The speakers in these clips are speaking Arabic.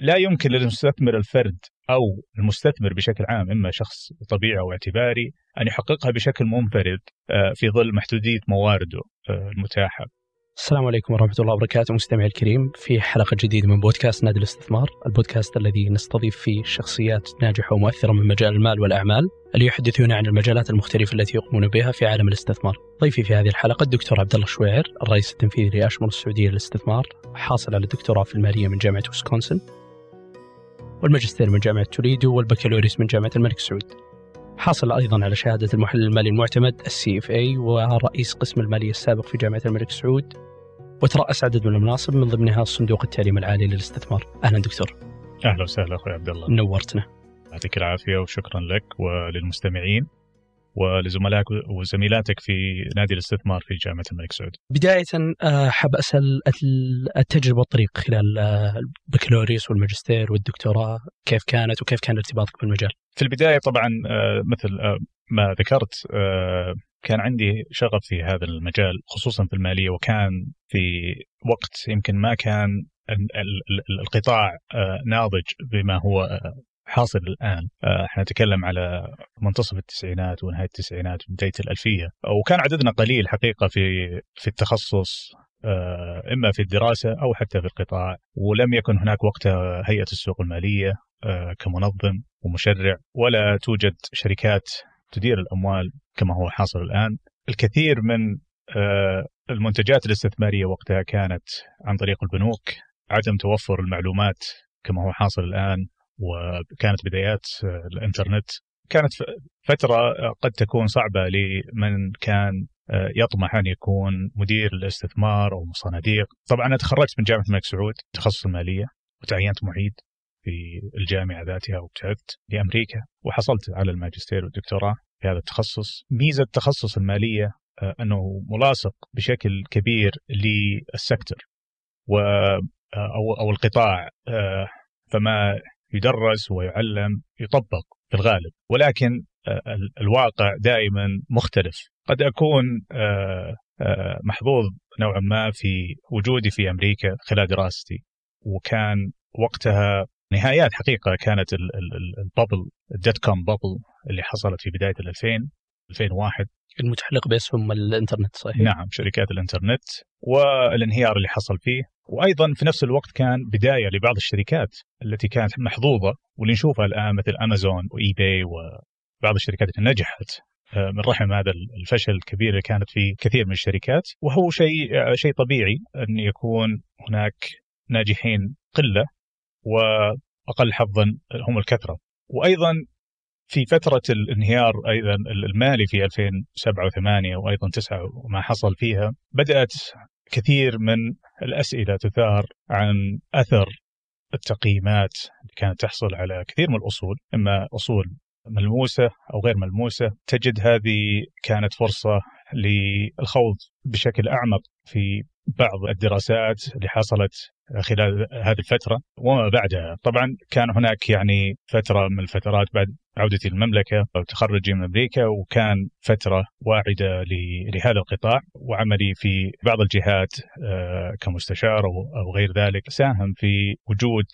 لا يمكن للمستثمر الفرد أو المستثمر بشكل عام إما شخص طبيعي أو اعتباري أن يحققها بشكل منفرد آه، في ظل محدودية موارده آه، المتاحة. السلام عليكم ورحمة الله وبركاته مستمعي الكريم في حلقة جديدة من بودكاست نادي الاستثمار البودكاست الذي نستضيف فيه شخصيات ناجحة ومؤثرة من مجال المال والأعمال اللي يحدثون عن المجالات المختلفة التي يقومون بها في عالم الاستثمار ضيفي في هذه الحلقة الدكتور عبد الله الشويعر الرئيس التنفيذي لأشمل السعودية للاستثمار حاصل على الدكتوراه في المالية من جامعة ويسكونسن والماجستير من جامعة توليدو والبكالوريوس من جامعة الملك سعود. حاصل أيضا على شهادة المحلل المالي المعتمد ال CFA ورئيس قسم المالية السابق في جامعة الملك سعود وترأس عدد من المناصب من ضمنها صندوق التعليم العالي للاستثمار. أهلا دكتور. أهلا وسهلا أخوي عبد الله. نورتنا. يعطيك العافية وشكرا لك وللمستمعين. ولزملائك وزميلاتك في نادي الاستثمار في جامعة الملك سعود. بداية آه، حاب أسأل ال- التجربة والطريق خلال آه، البكالوريوس والماجستير والدكتوراه كيف كانت وكيف كان ارتباطك بالمجال؟ في البداية طبعا آه، مثل ما ذكرت كان عندي شغف في هذا المجال خصوصا في المالية وكان في وقت يمكن ما كان ال- ال- ال- القطاع ناضج بما هو حاصل الآن. آه، إحنا نتكلم على منتصف التسعينات ونهاية التسعينات وبداية الألفية. وكان عددنا قليل حقيقة في في التخصص آه، إما في الدراسة أو حتى في القطاع. ولم يكن هناك وقتها هيئة السوق المالية آه، كمنظم ومشرع. ولا توجد شركات تدير الأموال كما هو حاصل الآن. الكثير من المنتجات الاستثمارية وقتها كانت عن طريق البنوك. عدم توفر المعلومات كما هو حاصل الآن. وكانت بدايات آه، الإنترنت. كانت ف- فترة آه، قد تكون صعبة لمن كان آه، يطمح أن يكون مدير الاستثمار أو صناديق طبعا أنا تخرجت من جامعة الملك سعود تخصص المالية وتعينت معيد في الجامعة ذاتها وابتعدت لأمريكا وحصلت على الماجستير والدكتوراه في هذا التخصص. ميزة تخصص المالية آه، أنه ملاصق بشكل كبير للسكتر و أو أو القطاع فما يدرس ويعلم يطبق في الغالب. ولكن آه، ال- الواقع دائما مختلف. قد أكون آه، آه، محظوظ نوعا ما في وجودي في أمريكا خلال دراستي. وكان وقتها نهايات حقيقة كانت ال- ال- ال- ال bubble ال dot com bubble اللي حصلت في بداية ال 2000 2001 المتعلق باسهم الإنترنت صحيح؟ نعم شركات الإنترنت والانهيار اللي حصل فيه. وأيضا في نفس الوقت كان بداية لبعض الشركات التي كانت محظوظة واللي نشوفها الآن مثل أمازون واي باي وبعض الشركات اللي نجحت آه، من رحم هذا الفشل الكبير اللي كانت في كثير من الشركات. وهو شيء آه، شيء طبيعي أن يكون هناك ناجحين قلة وأقل حظا هم الكثرة. وأيضا في فترة الانهيار أيضا المالي في 2007 و8 وأيضا 9 وما حصل فيها بدأت كثير من الأسئلة تثار عن أثر التقييمات اللي كانت تحصل على كثير من الأصول إما أصول ملموسة أو غير ملموسة. تجد هذه كانت فرصة للخوض بشكل أعمق في بعض الدراسات اللي حصلت خلال هذه الفترة وما بعدها طبعا كان هناك يعني فترة من الفترات بعد عودتي للمملكة أو تخرجي من أمريكا وكان فترة واعدة ل- لهذا القطاع وعملي في بعض الجهات آه، كمستشار أو غير ذلك. ساهم في وجود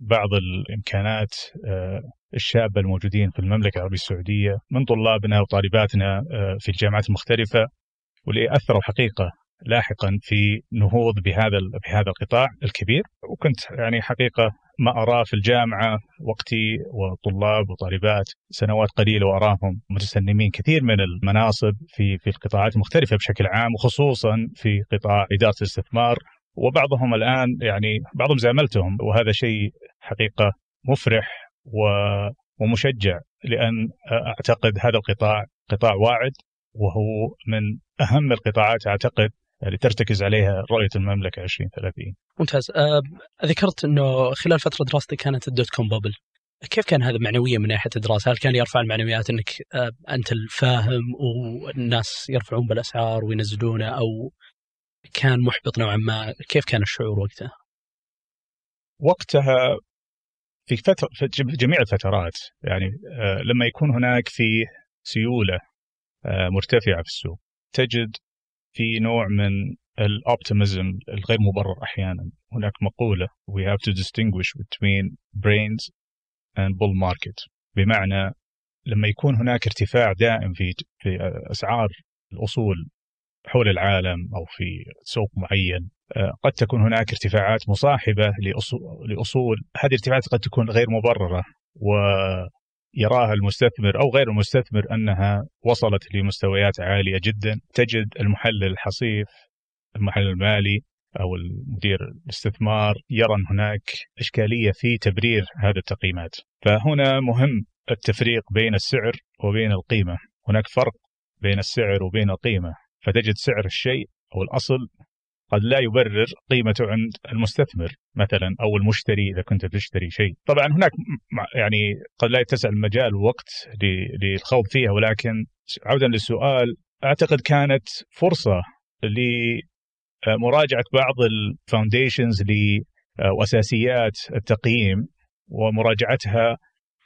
بعض الإمكانات آه، الشابة الموجودين في المملكة العربية السعودية من طلابنا وطالباتنا آه، في الجامعات المختلفة واللي أثروا حقيقة لاحقا في نهوض بهذا بهذا القطاع الكبير. وكنت يعني حقيقة ما أراه في الجامعة وقتي وطلاب وطالبات سنوات قليلة وأراهم متسنمين كثير من المناصب في في القطاعات المختلفة بشكل عام وخصوصا في قطاع إدارة الاستثمار. وبعضهم الآن يعني بعضهم زاملتهم وهذا شيء حقيقة مفرح ومشجع لأن أعتقد هذا القطاع قطاع واعد وهو من أهم القطاعات أعتقد اللي ترتكز عليها رؤية المملكة 2030 ممتاز آه، ذكرت إنه خلال فترة دراستي كانت ال dot com bubble كيف كان هذا معنويا من ناحية الدراسة؟ هل كان يرفع المعنويات إنك آه، أنت الفاهم والناس يرفعون بالأسعار وينزلونه أو كان محبط نوعا ما؟ كيف كان الشعور وقتها؟ وقتها في فترة في جم- جميع الفترات يعني آه، لما يكون هناك في سيولة مرتفعة في السوق تجد في نوع من الاوبتيميزم الغير مبرر أحيانا. هناك مقولة we have to distinguish between brains and bull market. بمعنى لما يكون هناك ارتفاع دائم في في أسعار الأصول حول العالم أو في سوق معين آه، قد تكون هناك ارتفاعات مصاحبة لأصول. هذه الارتفاعات قد تكون غير مبررة ويراها المستثمر أو غير المستثمر أنها وصلت لمستويات عالية جدا. تجد المحلل الحصيف المحلل المالي أو المدير الاستثمار يرى أن هناك إشكالية في تبرير هذه التقييمات. فهنا مهم التفريق بين السعر وبين القيمة. هناك فرق بين السعر وبين القيمة. فتجد سعر الشيء أو الأصل قد لا يبرر قيمته عند المستثمر مثلا أو المشتري إذا كنت تشتري شيء، طبعا هناك يعني قد لا يتسع المجال والوقت للخوض فيها ولكن عودا للسؤال أعتقد كانت فرصة لمراجعه بعض الفاونديشنز وأساسيات التقييم ومراجعتها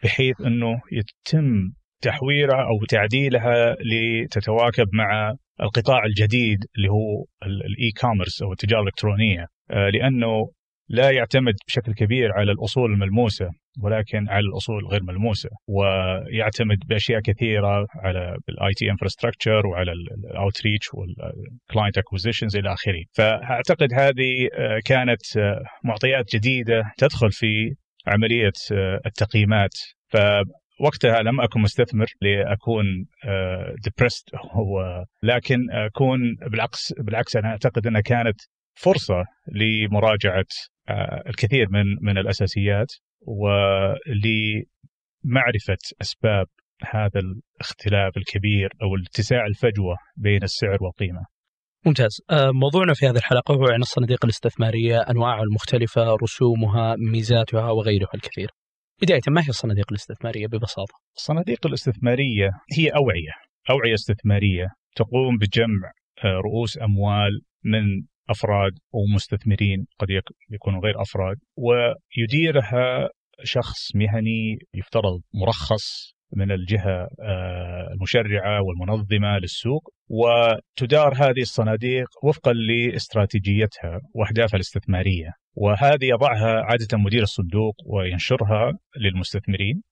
بحيث إنه يتم تحويرها أو تعديلها لتتواكب مع القطاع الجديد اللي هو ال e-commerce أو التجارة الإلكترونية آه، لأنه لا يعتمد بشكل كبير على الأصول الملموسة ولكن على الأصول الغير ملموسة ويعتمد بأشياء كثيرة على ال IT infrastructure وعلى ال outreach وال client acquisitions إلى آخره. فأعتقد هذه آه، كانت آه، معطيات جديدة تدخل في عملية التقييمات. ف وقتها لم أكن مستثمر لأكون ديبرست لكن أكون بالعكس بالعكس أنا أعتقد أنها كانت فرصة لمراجعة آه، الكثير من من الأساسيات ولمعرفة أسباب هذا الاختلاف الكبير أو اتساع الفجوة بين السعر والقيمة. ممتاز. آه، موضوعنا في هذه الحلقة هو عن الصناديق الاستثمارية أنواعها المختلفة رسومها ميزاتها وغيرها الكثير. بداية ما هي الصناديق الاستثمارية ببساطة؟ الصناديق الاستثمارية هي أوعية أوعية استثمارية تقوم بجمع آه، رؤوس أموال من أفراد ومستثمرين قد يكونوا غير أفراد ويديرها شخص مهني يفترض مرخص من الجهة آه، المشرعة والمنظمة للسوق وتدار هذه الصناديق وفقا لاستراتيجيتها وأهدافها الاستثمارية. وهذه يضعها عادة مدير الصندوق وينشرها للمستثمرين.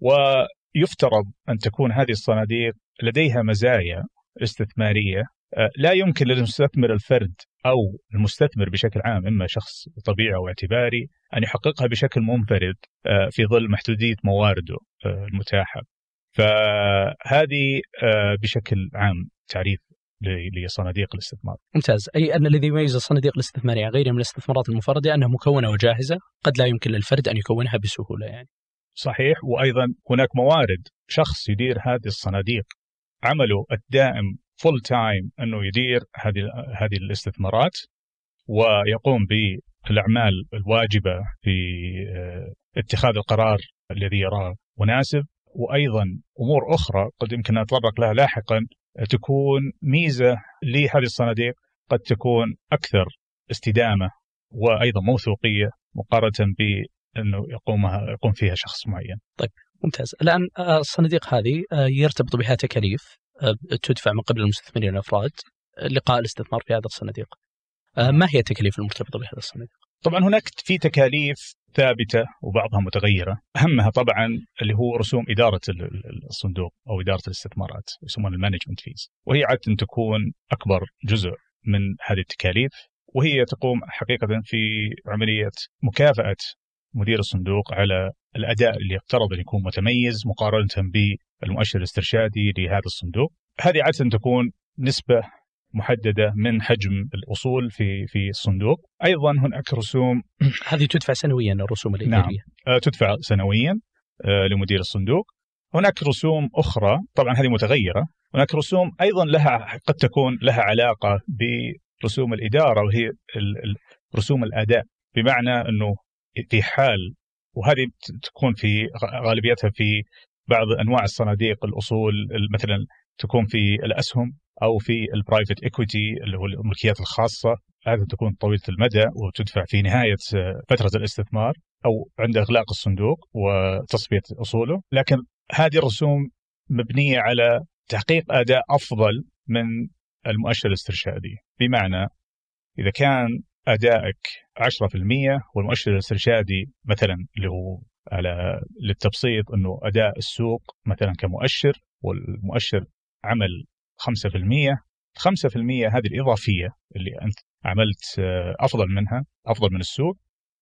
ويفترض أن تكون هذه الصناديق لديها مزايا استثمارية آه، لا يمكن للمستثمر الفرد أو المستثمر بشكل عام إما شخص طبيعي أو اعتباري أن يحققها بشكل منفرد آه، في ظل محدودية موارده آه، المتاحة. فهذه آه، بشكل عام تعريف لصناديق الاستثمار. ممتاز، أي أن الذي يميز الصناديق الاستثماريه غيرها من الاستثمارات المنفردة أنها مكونة وجاهزة، قد لا يمكن للفرد أن يكونها بسهولة يعني. صحيح. وأيضا هناك موارد. شخص يدير هذه الصناديق. عمله الدائم full time أنه يدير هذه هذه الاستثمارات ويقوم بالأعمال الواجبة في آه، اتخاذ القرار الذي يراه مناسب. وأيضا أمور أخرى قد يمكن نتطرق لها لاحقا تكون ميزة لهذه الصناديق قد تكون أكثر استدامة وأيضا موثوقية مقارنة بأنه يقومها يقوم فيها شخص معين. طيب ممتاز، الآن آه، الصناديق هذه آه، يرتبط بها تكاليف. تدفع من قبل المستثمرين الأفراد لقاء الاستثمار في هذه الصناديق. ما هي التكاليف المرتبطة بهذه الصناديق؟ طبعا هناك في تكاليف ثابتة وبعضها متغيرة، أهمها طبعا اللي هو رسوم إدارة الصندوق أو إدارة الاستثمارات يسمونها ال management fees، وهي عادة تكون أكبر جزء من هذه التكاليف وهي تقوم حقيقة في عملية مكافأة مدير الصندوق على الأداء اللي يفترض ان يكون متميز مقارنة بالمؤشر الاسترشادي لهذا الصندوق. هذه عادة تكون نسبة محددة من حجم الأصول في في الصندوق. أيضا هناك رسوم هذه تدفع سنويا الرسوم الاداريه نعم. آه، تدفع سنويا آه، لمدير الصندوق. هناك رسوم أخرى طبعا هذه متغيرة. هناك رسوم أيضا لها قد تكون لها علاقة برسوم الإدارة وهي رسوم الأداء. بمعنى إنه في حال وهذه تكون في غالبيتها في بعض أنواع الصناديق الأصول مثلا تكون في الأسهم أو في ال private equity اللي هو الملكيات الخاصة. هذه تكون طويلة المدى وتدفع في نهاية فترة الاستثمار أو عند إغلاق الصندوق وتصفية أصوله، لكن هذه الرسوم مبنية على تحقيق أداء أفضل من المؤشر الاسترشادي. بمعنى إذا كان أدائك 10% والمؤشر الاسترشادي مثلا اللي هو على للتبسيط إنه أداء السوق مثلا كمؤشر والمؤشر عمل 5% 5% هذه الإضافية اللي أنت عملت آه، أفضل منها أفضل من السوق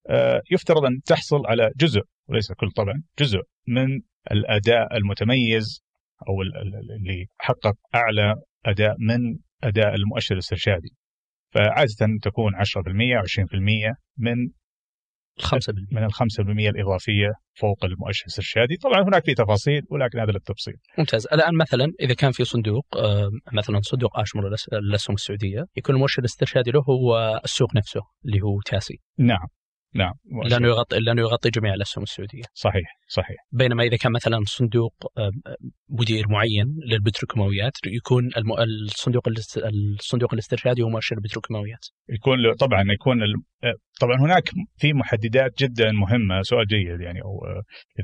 آه، يفترض أن تحصل على جزء وليس كل طبعا جزء من الأداء المتميز أو اللي حقق أعلى أداء من أداء المؤشر الاسترشادي. فعادة تكون 10% 20% من 5% من ال 5% الإضافية فوق المؤشر الاسترشادي، طبعا هناك في تفاصيل ولكن هذا للتبسيط. ممتاز، الآن مثلا إذا كان في صندوق آه، مثلا صندوق اشمر الاسهم السعودية، يكون المؤشر الاسترشادي له هو السوق نفسه اللي هو تاسي. نعم نعم لأنه يغطي لأنه يغطي جميع الأسهم السعودية. صحيح صحيح. بينما إذا كان مثلا صندوق مدير معين للبتروكيماويات يكون الصندوق الصندوق الاسترشادي هو مؤشر البتروكيماويات. يكون طبعا يكون طبعا هناك في محددات جدا مهمة سؤال جيد يعني أو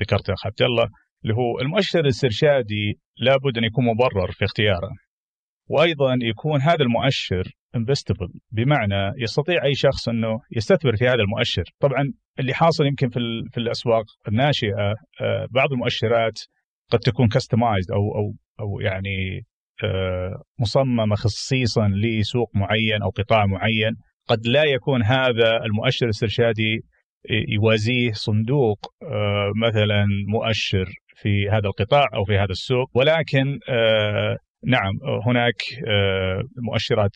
ذكرته اخ عبد الله اللي هو المؤشر الاسترشادي لابد أن يكون مبرر في اختياره. وأيضا يكون هذا المؤشر انفستبل بمعنى يستطيع أي شخص إنه يستثمر في هذا المؤشر، طبعا اللي حاصل يمكن في في الأسواق الناشئة آه، بعض المؤشرات قد تكون كستمايزد أو أو أو يعني آه، مصممة خصيصا لسوق معين أو قطاع معين، قد لا يكون هذا المؤشر الاسترشادي يوازيه صندوق آه، مثلا مؤشر في هذا القطاع أو في هذا السوق. ولكن نعم هناك مؤشرات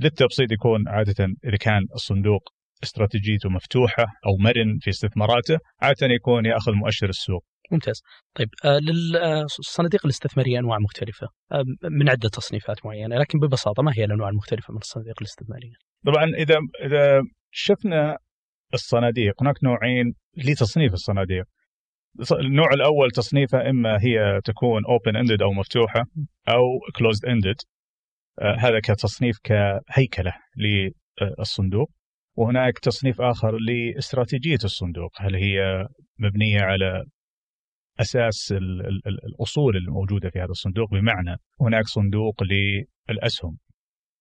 للتبسيط يكون عادة إذا كان الصندوق استراتيجيته مفتوحة أو مرن في استثماراته عادة يكون يأخذ مؤشر السوق. ممتاز. طيب آه للصناديق الاستثمارية أنواع مختلفة آه من عدة تصنيفات معينة لكن ببساطة ما هي الأنواع المختلفة من الصناديق الاستثمارية؟ طبعا إذا إذا شفنا الصناديق هناك نوعين لتصنيف الصناديق. النوع الأول تصنيفها إما هي تكون open-ended أو مفتوحة أو closed-ended آه، هذا كتصنيف كهيكلة للصندوق. وهناك تصنيف آخر لاستراتيجية الصندوق. هل هي مبنية على أساس الأصول الموجودة في هذا الصندوق؟ بمعنى هناك صندوق للأسهم.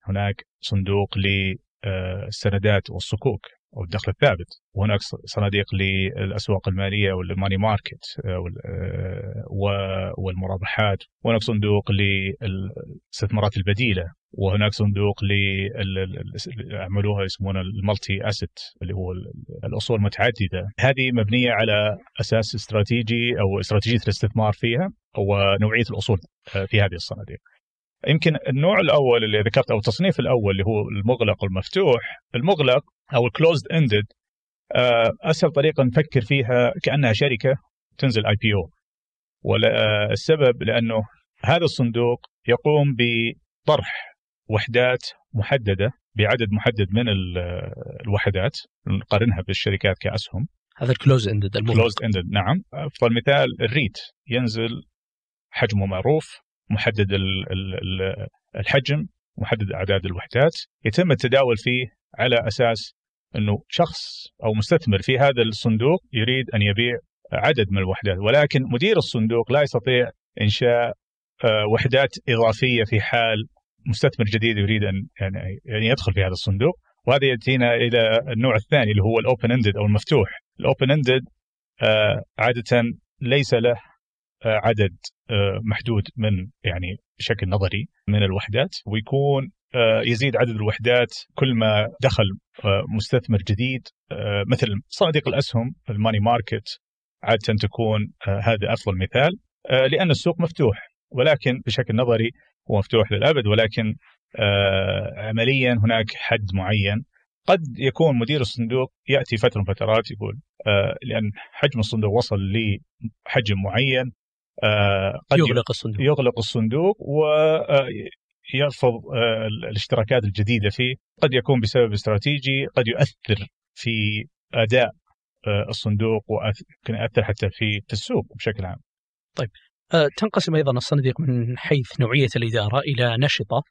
هناك صندوق للسندات والصكوك. أو الدخل الثابت. وهناك صناديق للأسواق المالية والماني ماركت آه، آه، والمرابحات. وهناك صندوق للاستثمارات البديلة. وهناك صندوق عملوها يسمونها المالتي أسيت اللي هو الأصول المتعددة. هذه مبنية على أساس استراتيجي أو استراتيجية الاستثمار فيها ونوعية الأصول آه، في هذه الصناديق. يمكن النوع الأول اللي ذكرت أو التصنيف الأول اللي هو المغلق والمفتوح. المغلق أو ال closed-ended آه، أسهل طريقة نفكر فيها كأنها شركة تنزل IPO والسبب لأنه هذا الصندوق يقوم بطرح وحدات محددة بعدد محدد من الوحدات نقارنها بالشركات كأسهم. هذا ال closed-ended ال closed-ended نعم. افضل مثال ال REIT ينزل حجمه معروف. محدد الحجم محدد أعداد الوحدات. يتم التداول فيه على أساس إنه شخص أو مستثمر في هذا الصندوق يريد أن يبيع عدد من الوحدات. ولكن مدير الصندوق لا يستطيع إنشاء آه، وحدات إضافية في حال مستثمر جديد يريد ان يعني يدخل في هذا الصندوق. وهذا يأتينا إلى النوع الثاني اللي هو ال open-ended أو المفتوح. ال open-ended آه، عادة ليس له عدد محدود من يعني بشكل نظري من الوحدات ويكون آه، يزيد عدد الوحدات كل ما دخل آه، مستثمر جديد. آه، مثل صناديق الأسهم الماني ماركت عادة تكون هذا أفضل مثال لأن السوق مفتوح ولكن بشكل نظري هو مفتوح للأبد ولكن عمليا هناك حد معين. قد يكون مدير الصندوق يأتي فترة من فترات يقول لأن حجم الصندوق وصل لحجم معين قد يغلق الصندوق. يغلق الصندوق يرفض آه، الاشتراكات الجديدة فيه. قد يكون بسبب استراتيجي قد يؤثر في أداء آه، الصندوق ويمكن يؤثر حتى في السوق بشكل عام. طيب آه، تنقسم أيضا الصناديق من حيث نوعية الإدارة إلى نشطة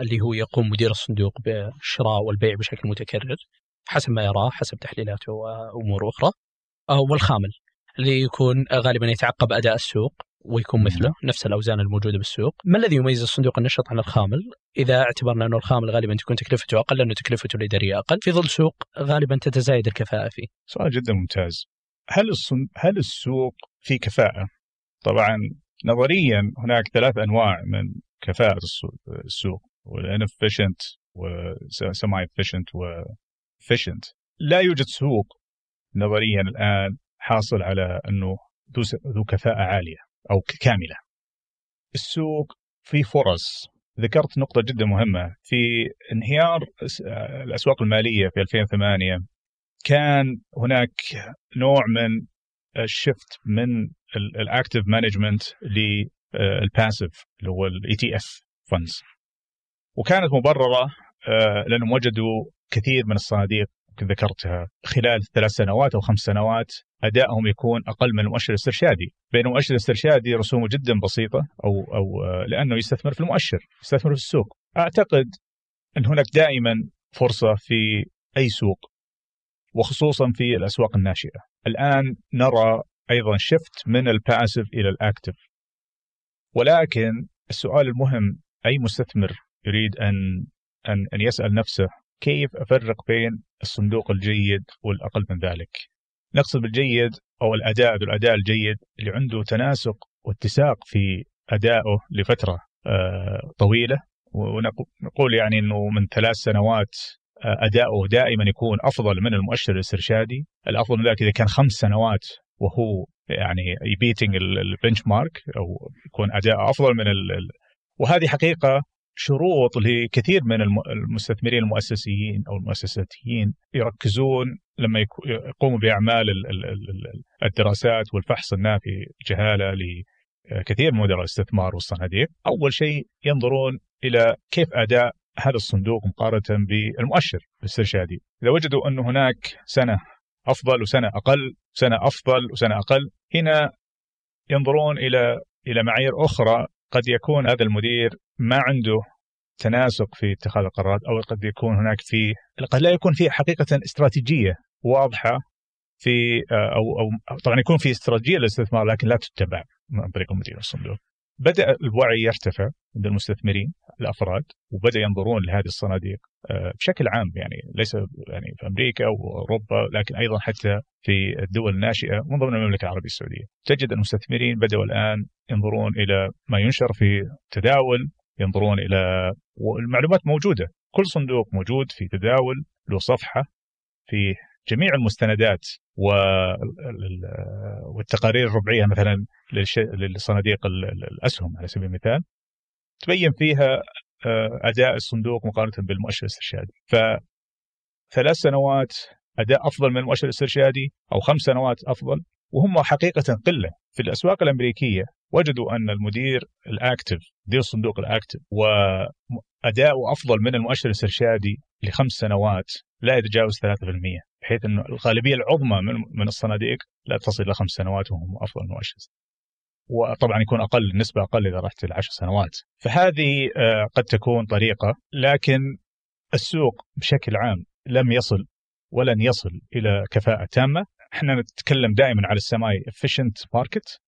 اللي هو يقوم مدير الصندوق بالشراء والبيع بشكل متكرر حسب ما يراه حسب تحليلاته وأمور أخرى والخامل. اللي يكون غالبا يتعقب أداء السوق ويكون مثله نفس الأوزان الموجودة بالسوق. ما الذي يميز الصندوق النشط عن الخامل؟ إذا اعتبرنا أنه الخامل غالبا تكون تكلفته أقل لأنه تكلفته الإدارية أقل. في ظل سوق غالبا تتزايد الكفاءة فيه. سؤال جدا ممتاز. هل الصن... هل السوق في كفاءة؟ طبعا نظريا هناك ثلاث أنواع من كفاءة السوق وال inefficient و semi-efficient و efficient لا يوجد سوق نظريا الآن حاصل على أنه ذو كفاءة عالية أو كاملة. السوق في فرص. ذكرت نقطة جدا مهمة. في انهيار الأسواق المالية في 2008 كان هناك نوع من ال shift من ال active management لل passive اللي هو ال ETF funds وكانت مبررة آه، لأنهم وجدوا كثير من الصناديق ذكرتها خلال ثلاث سنوات أو خمس سنوات أدائهم يكون أقل من المؤشر الاسترشادي، بينما المؤشر الاسترشادي رسومه جدا بسيطة أو أو آه، لأنه يستثمر في المؤشر، يستثمر في السوق. أعتقد أن هناك دائما فرصة في أي سوق وخصوصا في الأسواق الناشئة. الآن نرى أيضا shift من ال passive إلى ال active. ولكن السؤال المهم أي مستثمر يريد ان ان أن يسأل نفسه كيف أفرق بين الصندوق الجيد والاقل من ذلك؟ نقصد بالجيد أو الأداء ذو الأداء الجيد اللي عنده تناسق واتساق في أدائه لفترة آه، طويلة ونقول يعني إنه من ثلاث سنوات آه، أداؤه دائما يكون أفضل من المؤشر الاسترشادي، الأفضل من ذلك إذا كان خمس سنوات وهو يعني يبيتنج البنش مارك أو يكون اداء أفضل من ال وهذه حقيقة شروط لكثير من المستثمرين المؤسسيين أو المؤسساتيين يركزون لما يقوموا بأعمال الدراسات والفحص النافي جهالة لكثير من مدراء الاستثمار والصناديق، أول شيء ينظرون إلى كيف أداء هذا الصندوق مقارنة بالمؤشر الاسترشادي، إذا وجدوا انه هناك سنة أفضل وسنة أقل، سنة أفضل وسنة أقل، هنا ينظرون إلى إلى معايير أخرى قد يكون هذا المدير ما عنده تناسق في اتخاذ القرارات أو قد يكون هناك في قد لا يكون في حقيقة استراتيجية واضحة في أو أو طبعا يكون في استراتيجية للاستثمار لكن لا تتبع عن طريق المدير الصندوق. بدأ الوعي يرتفع عند المستثمرين الأفراد وبدأ ينظرون لهذه الصناديق آه، بشكل عام يعني ليس يعني في أمريكا وأوروبا لكن أيضا حتى في الدول الناشئة من ضمن المملكة العربية السعودية. تجد المستثمرين بدأوا الآن ينظرون إلى ما ينشر في تداول ينظرون إلى والمعلومات موجودة كل صندوق موجود في تداول له صفحة في جميع المستندات والتقارير الربعية مثلا للصناديق الأسهم على سبيل المثال تبين فيها آه، أداء الصندوق مقارنة بالمؤشر الاسترشادي. فثلاث سنوات أداء أفضل من المؤشر الاسترشادي أو خمس سنوات أفضل وهم حقيقة قلة. في الأسواق الأمريكية وجدوا أن المدير الأكتف مدير الصندوق الأكتف واداؤه أفضل من المؤشر الاسترشادي لخمس سنوات لا يتجاوز 3% بحيث إنه الغالبية العظمى من من الصناديق لا تصل إلى خمس سنوات وهم أفضل مؤشر. وطبعا يكون أقل النسبة أقل إذا رحت العشر سنوات. فهذه آه، قد تكون طريقة لكن السوق بشكل عام لم يصل ولن يصل إلى كفاءة تامة. إحنا نتكلم دائما على ال semi-efficient market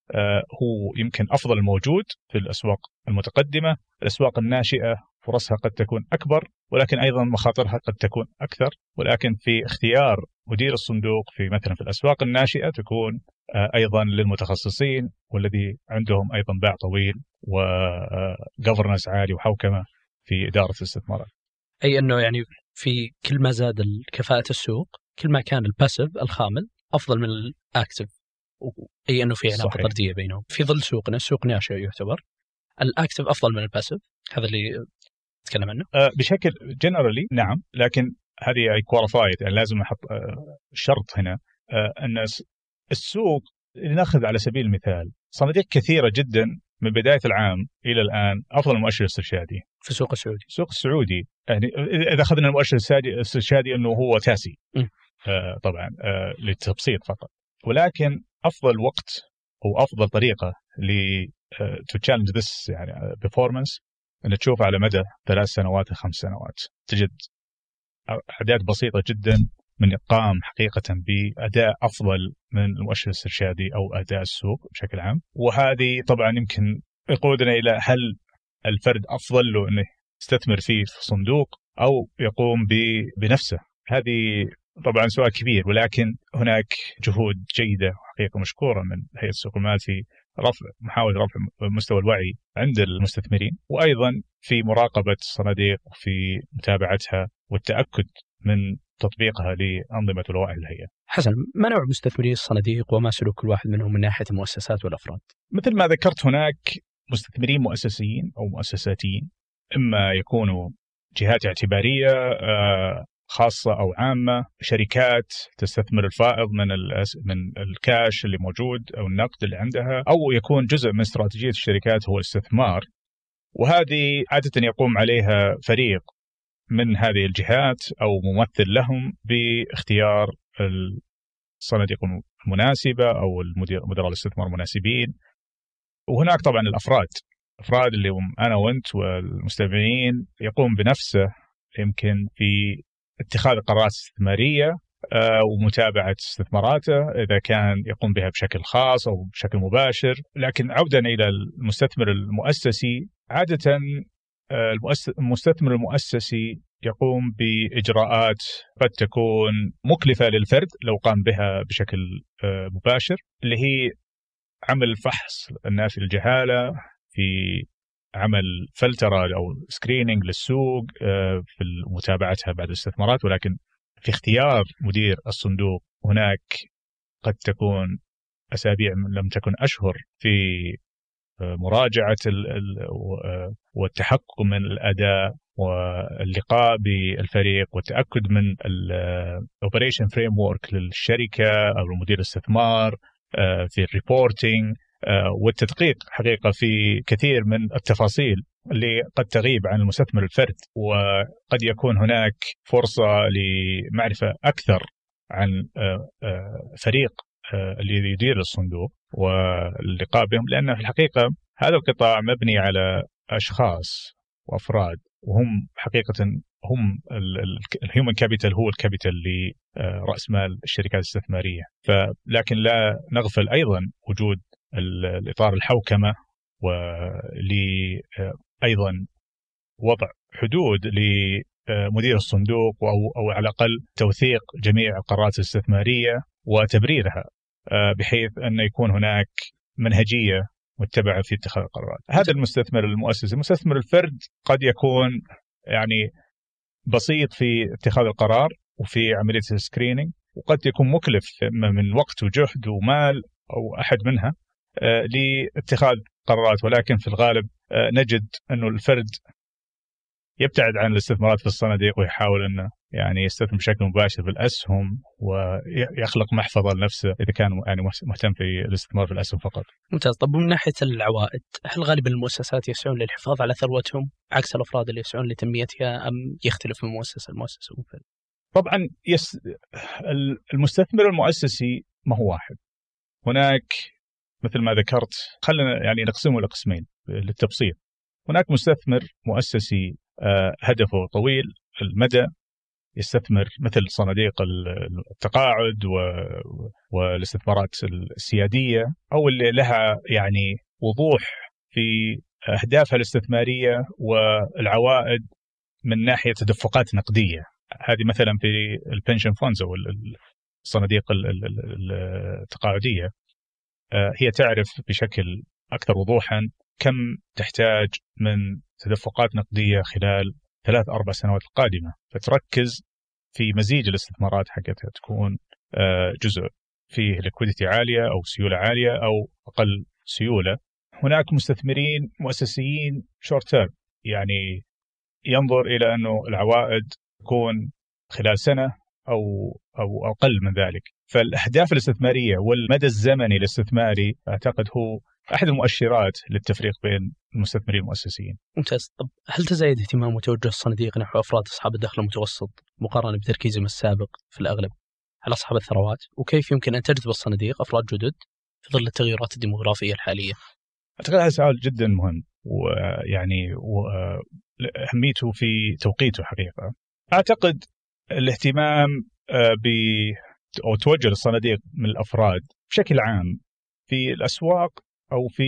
هو يمكن أفضل موجود في الأسواق المتقدمة، الأسواق الناشئة فرصها قد تكون أكبر. ولكن أيضا مخاطرها قد تكون أكثر. ولكن في اختيار مدير الصندوق في مثلا في الأسواق الناشئة تكون آه، أيضا للمتخصصين والذي عندهم أيضا باع طويل و governance عالي وحوكمة في إدارة الاستثمارات. أي أنه يعني في كل ما زاد كفاءه السوق كل ما كان ال passive الخامل أفضل من ال active أي أنه في علاقة طردية بينهم. في ظل سوقنا السوق ناشئ يعتبر ال active أفضل من ال passive هذا اللي نتكلم عنه؟ أه بشكل generally نعم لكن هذه qualified يعني لازم نحط أه شرط هنا أه أن السوق لنأخذ على سبيل المثال صناديق كثيرة جدا من بداية العام إلى الآن أفضل من المؤشر الاسترشادي في السوق السعودي. السوق السعودي يعني اذا أخذنا المؤشر الاسترشادي أنه هو تاسي. آه طبعا آه للتبسيط فقط. ولكن أفضل وقت أو أفضل طريقة ل to challenge this يعني performance أن تشوف على مدى ثلاث سنوات خمس سنوات. تجد أعداد بسيطة جدا من إقام حقيقة بأداء أفضل من المؤشر الاسترشادي أو أداء السوق بشكل عام. وهذه طبعا يمكن يقودنا إلى هل الفرد أفضل له أنه يستثمر فيه في صندوق أو يقوم بنفسه. هذه طبعا سؤال كبير ولكن هناك جهود جيدة وحقيقة مشكورة من هيئة السوق المال في رفع محاولة رفع مستوى الوعي عند المستثمرين وأيضا في مراقبة الصناديق وفي متابعتها والتأكد من تطبيقها لأنظمة ولوائح الهيئة حسن ما نوع مستثمري الصناديق وما سلوك كل واحد منهم من ناحية المؤسسات والأفراد؟ مثل ما ذكرت هناك مستثمرين مؤسسيين أو مؤسساتيين إما يكونوا جهات اعتبارية خاصة أو عامة شركات تستثمر الفائض من من الكاش اللي موجود أو النقد اللي عندها أو يكون جزء من استراتيجية الشركات هو الاستثمار. وهذه عادة يقوم عليها فريق من هذه الجهات أو ممثل لهم باختيار الصناديق المناسبة أو المدير مدراء الاستثمار المناسبين وهناك طبعا الأفراد الأفراد اللي هم أنا وأنت والمستمعين يقوم بنفسه يمكن في اتخاذ قرارات استثمارية آه، ومتابعة استثماراته إذا كان يقوم بها بشكل خاص أو بشكل مباشر، لكن عودا إلى المستثمر المؤسسي عادة آه، المستثمر المؤسسي يقوم بإجراءات قد تكون مكلفة للفرد لو قام بها بشكل آه، مباشر اللي هي عمل فحص الناس الجهالة في عمل فلترة أو سكريننج للسوق آه، في متابعتها بعد الاستثمارات ولكن في اختيار مدير الصندوق هناك قد تكون أسابيع لم تكن أشهر في آه، مراجعة آه، والتحقق من الأداء واللقاء بالفريق والتأكد من ال operation frame للشركة أو مدير الاستثمار في ال reporting والتدقيق حقيقة في كثير من التفاصيل اللي قد تغيب عن المستثمر الفرد وقد يكون هناك فرصة لمعرفة أكثر عن آه، آه، فريق اللي يدير الصندوق واللقاء بهم لأن في الحقيقة هذا القطاع مبني على أشخاص وأفراد وهم حقيقة هم ال human capital هو ال capital لراس مال الشركات الاستثمارية. فلكن لا نغفل أيضا وجود الإطار الحوكمة وأيضا وضع حدود لمدير الصندوق أو أو على الأقل توثيق جميع القرارات الاستثمارية وتبريرها آه، بحيث أن يكون هناك منهجية متبعة في اتخاذ القرارات. هذا المستثمر المؤسسي، المستثمر الفرد قد يكون يعني بسيط في اتخاذ القرار وفي عملية السكرينينج وقد يكون مكلف من وقت وجهد ومال أو أحد منها آه، لاتخاذ قرارات ولكن في الغالب آه، نجد انه الفرد يبتعد عن الاستثمارات في الصناديق ويحاول انه يعني يستثمر بشكل مباشر في الأسهم ويخلق محفظة لنفسه إذا كان يعني مهتم في الاستثمار في الأسهم فقط. ممتاز، طب من ناحية العوائد، هل غالبا المؤسسات يسعون للحفاظ على ثروتهم عكس الأفراد اللي يسعون لتنميتها أم يختلف من مؤسسة لمؤسسة منفرد؟ طبعا يس المستثمر المؤسسي ما هو واحد. هناك مثل ما ذكرت خلينا يعني نقسمه لقسمين للتبسيط هناك مستثمر مؤسسي آه، هدفه طويل المدى يستثمر مثل صناديق التقاعد والاستثمارات السيادية أو اللي لها يعني وضوح في أهدافها الاستثمارية والعوائد من ناحية تدفقات نقدية. هذه مثلا في ال pension funds أو الصناديق التقاعدية. هي تعرف بشكل أكثر وضوحا كم تحتاج من تدفقات نقدية خلال ثلاث أربع سنوات القادمة فتركز في مزيج الاستثمارات حقتها تكون آه، جزء فيه liquidity عالية أو سيولة عالية أو أقل سيولة. هناك مستثمرين مؤسسيين short term يعني ينظر إلى أنه العوائد تكون خلال سنة أو أو أقل من ذلك. فالأهداف الاستثمارية والمدى الزمني الاستثماري أعتقد هو أحد المؤشرات للتفريق بين المستثمرين المؤسسيين. ممتاز، طب هل تزايد اهتمام وتوجه الصناديق نحو أفراد أصحاب الدخل المتوسط مقارنة بتركيزهم السابق في الأغلب على أصحاب الثروات؟ وكيف يمكن أن تجذب الصناديق أفراد جدد في ظل التغيرات الديموغرافية الحالية؟ أعتقد هذا سؤال جدا مهم ويعني واهميته في توقيته حقيقة. أعتقد الاهتمام ب أو توجه للصناديق من الأفراد بشكل عام في الأسواق أو في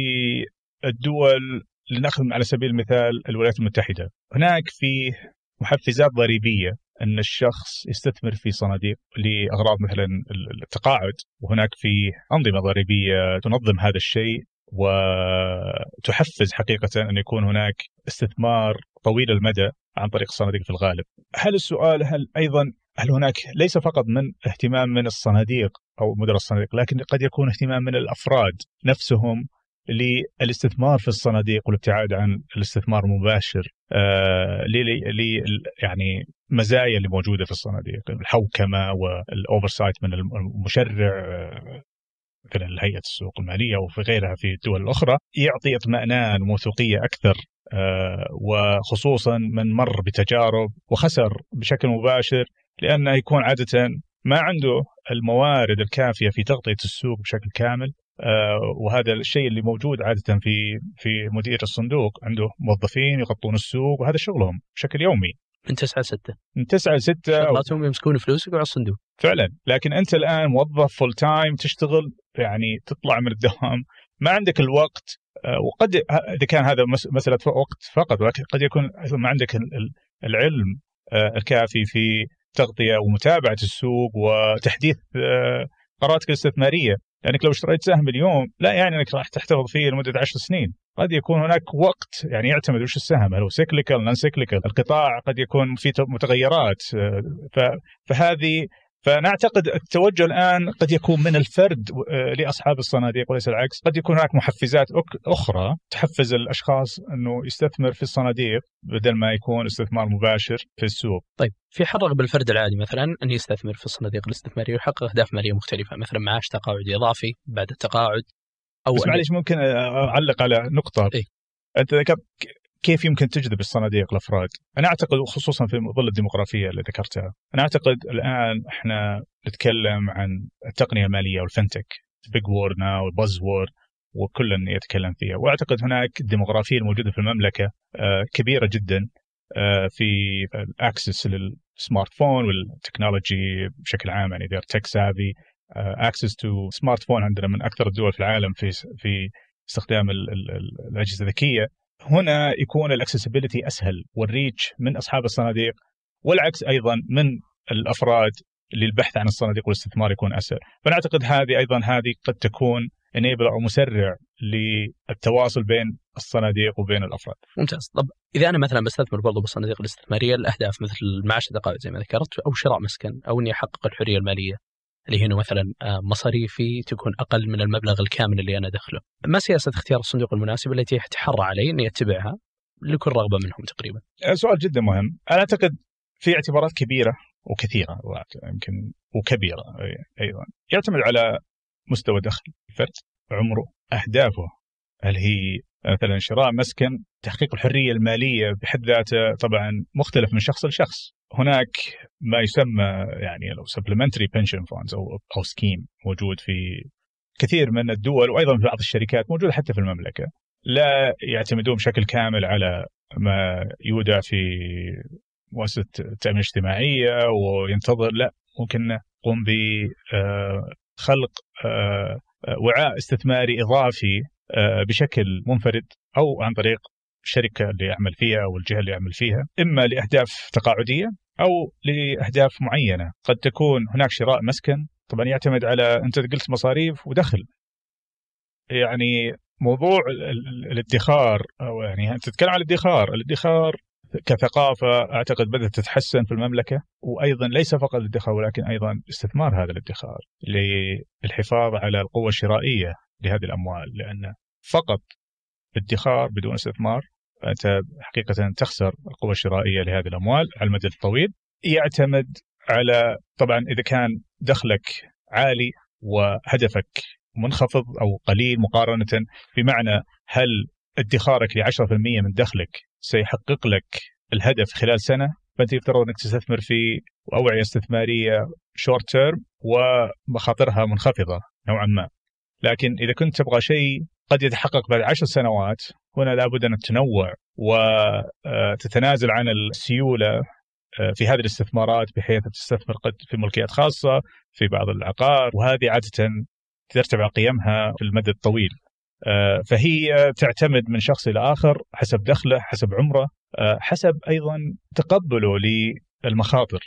الدول لنأخذ على سبيل المثال الولايات المتحدة هناك في محفزات ضريبية أن الشخص يستثمر في صناديق لأغراض مثلا التقاعد وهناك في أنظمة ضريبية تنظم هذا الشيء وتحفز حقيقة أن يكون هناك استثمار طويل المدى عن طريق الصناديق في الغالب. هل السؤال هل أيضا هل هناك ليس فقط من اهتمام من الصناديق أو مدراء الصناديق لكن قد يكون اهتمام من الأفراد نفسهم للاستثمار في الصناديق والابتعاد عن الاستثمار المباشر آه ل يعني مزايا اللي موجودة في الصناديق الحوكمة والاوفرسايت من المشرع آه، مثلا هيئة السوق المالية وفي غيرها في الدول الأخرى يعطي اطمئنان وموثوقيه أكثر آه، وخصوصا من مر بتجارب وخسر بشكل مباشر لأنه يكون عادة ما عنده الموارد الكافية في تغطية السوق بشكل كامل آه، وهذا الشيء اللي موجود عادة في في مدير الصندوق. عنده موظفين يغطون السوق وهذا شغلهم بشكل يومي. من 9 ل 6 من 9 ل 6 شغلاتهم يمسكون فلوسك على الصندوق. فعلا. لكن أنت الآن موظف full time تشتغل يعني تطلع من الدوام ما عندك الوقت آه، وقد إذا كان هذا مسألة وقت فقط ولكن قد يكون ما عندك العلم آه، الكافي في تغطية ومتابعة السوق وتحديث قراراتك الاستثمارية. لانك لو اشتريت سهم اليوم لا يعني إنك راح تحتفظ فيه لمدة عشر سنين. قد يكون هناك وقت يعني يعتمد وش السهم هل هو cyclical non-cyclical القطاع قد يكون في متغيرات فهذه فنعتقد التوجه الآن قد يكون من الفرد آه، لأصحاب الصناديق وليس العكس، قد يكون هناك محفزات أخرى تحفز الأشخاص إنه يستثمر في الصناديق بدل ما يكون استثمار مباشر في السوق. طيب في حرق بالفرد العادي مثلا أن يستثمر في الصناديق الاستثمارية ويحقق أهداف مالية مختلفة، مثلا معاش تقاعدي إضافي بعد التقاعد أو بس معليش ممكن أعلق على نقطة إيه؟ أنت ذكرت كيف يمكن تجذب الصناديق الأفراد؟ أنا أعتقد خصوصا في ظل الديموغرافيه اللي ذكرتها، أنا أعتقد الآن إحنا نتكلم عن التقنية المالية وال fintech big word now buzz word وكل يتكلم فيها. وأعتقد هناك الديموغرافيه الموجودة في المملكة آه، كبيرة جدا آه، في ال access لل smart phone وال technology بشكل عام يعني they're tech savvy access to smart phone عندنا من أكثر الدول في العالم في في استخدام الأجهزة الذكية. هنا يكون ال accessibility أسهل وال reach من أصحاب الصناديق والعكس أيضا من الأفراد للبحث عن الصناديق والاستثمار يكون أسهل، فنعتقد هذه أيضا هذه قد تكون انيبل أو مسرع للتواصل بين الصناديق وبين الأفراد. ممتاز، طب إذا أنا مثلا بستثمر برضو بالصناديق الاستثمارية الأهداف مثل المعاش التقاعد زي ما ذكرت أو شراء مسكن أو إني أحقق الحرية المالية اللي هنا مثلا آه، مصاريفي تكون أقل من المبلغ الكامل اللي أنا ادخله. ما سياسة اختيار الصندوق المناسب التي يتحرى علي إني أتبعها لكل رغبة منهم تقريبا؟ آه، سؤال جدا مهم، أنا أعتقد في اعتبارات كبيرة وكثيرة يمكن وكبيرة أيضا يعتمد على مستوى دخل الفرد عمره أهدافه هل هي مثلا شراء مسكن تحقيق الحرية المالية بحد ذاته طبعا مختلف من شخص لشخص هناك ما يسمى يعني لو supplementary pension funds أو أو scheme موجود في كثير من الدول وأيضا في بعض الشركات موجودة حتى في المملكة. لا يعتمدون بشكل كامل على ما يودع في مؤسسه التامين الاجتماعيه وينتظر لا ممكن يقوم بخلق آه، آه، وعاء استثماري إضافي آه، بشكل منفرد أو عن طريق الشركة اللي يعمل فيها أو الجهة اللي يعمل فيها إما لأهداف تقاعدية أو لأهداف معينة. قد تكون هناك شراء مسكن طبعا يعتمد على أنت قلت مصاريف ودخل. يعني موضوع الادخار أو يعني تتكلم عن الادخار الادخار كثقافة أعتقد بدأت تتحسن في المملكة وأيضا ليس فقط الادخار ولكن أيضا استثمار هذا الادخار للحفاظ على القوة الشرائية لهذه الأموال لأن فقط ادخار بدون استثمار أنت حقيقة تخسر القوة الشرائية لهذه الأموال على المدى الطويل. يعتمد على طبعا إذا كان دخلك عالي وهدفك منخفض أو قليل مقارنة بمعنى هل ادخارك ل 10% من دخلك سيحقق لك الهدف خلال سنة؟ فأنت يفترض أنك تستثمر في أوعية استثمارية شورت تيرم ومخاطرها منخفضة نوعا ما. لكن إذا كنت تبغى شيء قد يتحقق بعد عشر سنوات هنا لابد أن تنوع وتتنازل عن السيولة في هذه الاستثمارات بحيث تستثمر قد في ملكيات خاصة في بعض العقار. وهذه عادة ترتفع قيمها في المدى الطويل. فهي تعتمد من شخص إلى آخر حسب دخله حسب عمره حسب أيضا تقبله للمخاطر.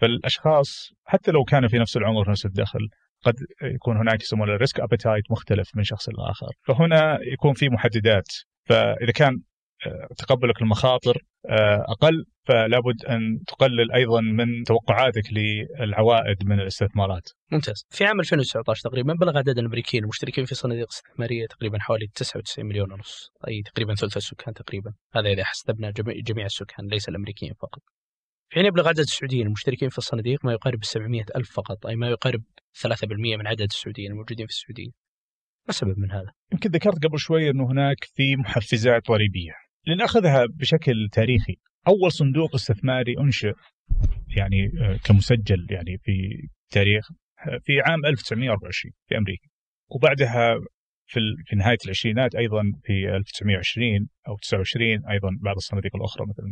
فالأشخاص حتى لو كانوا في نفس العمر نفس الدخل قد يكون هناك يسمونه ال risk appetite مختلف من شخص لاخر فهنا يكون في محددات. فإذا كان آه، تقبلك المخاطر آه، أقل فلا بد أن تقلل أيضا من توقعاتك للعوائد من الاستثمارات. ممتاز. في عام 2019 تقريبا بلغ عدد الأمريكيين المشتركين في صناديق استثمارية تقريبا حوالي 99 مليون ونص، أي تقريبا ثلث السكان تقريبا، هذا إذا حسبنا جميع السكان ليس الأمريكيين فقط. في حين يبلغ عدد السعوديين المشتركين في الصناديق ما يقارب 700 ألف فقط أي ما يقارب 3% من عدد السعوديين الموجودين في السعودية السبب من هذا؟ يمكن ذكرت قبل شوي أنه هناك في محفزات ضريبية. لنأخذها بشكل تاريخي. أول صندوق استثماري أنشئ يعني آه، كمسجل يعني في تاريخ في عام 1924 في أمريكا. وبعدها في في نهاية العشرينات أيضا في 1920 أو 29 أيضا بعض الصناديق الأخرى مثل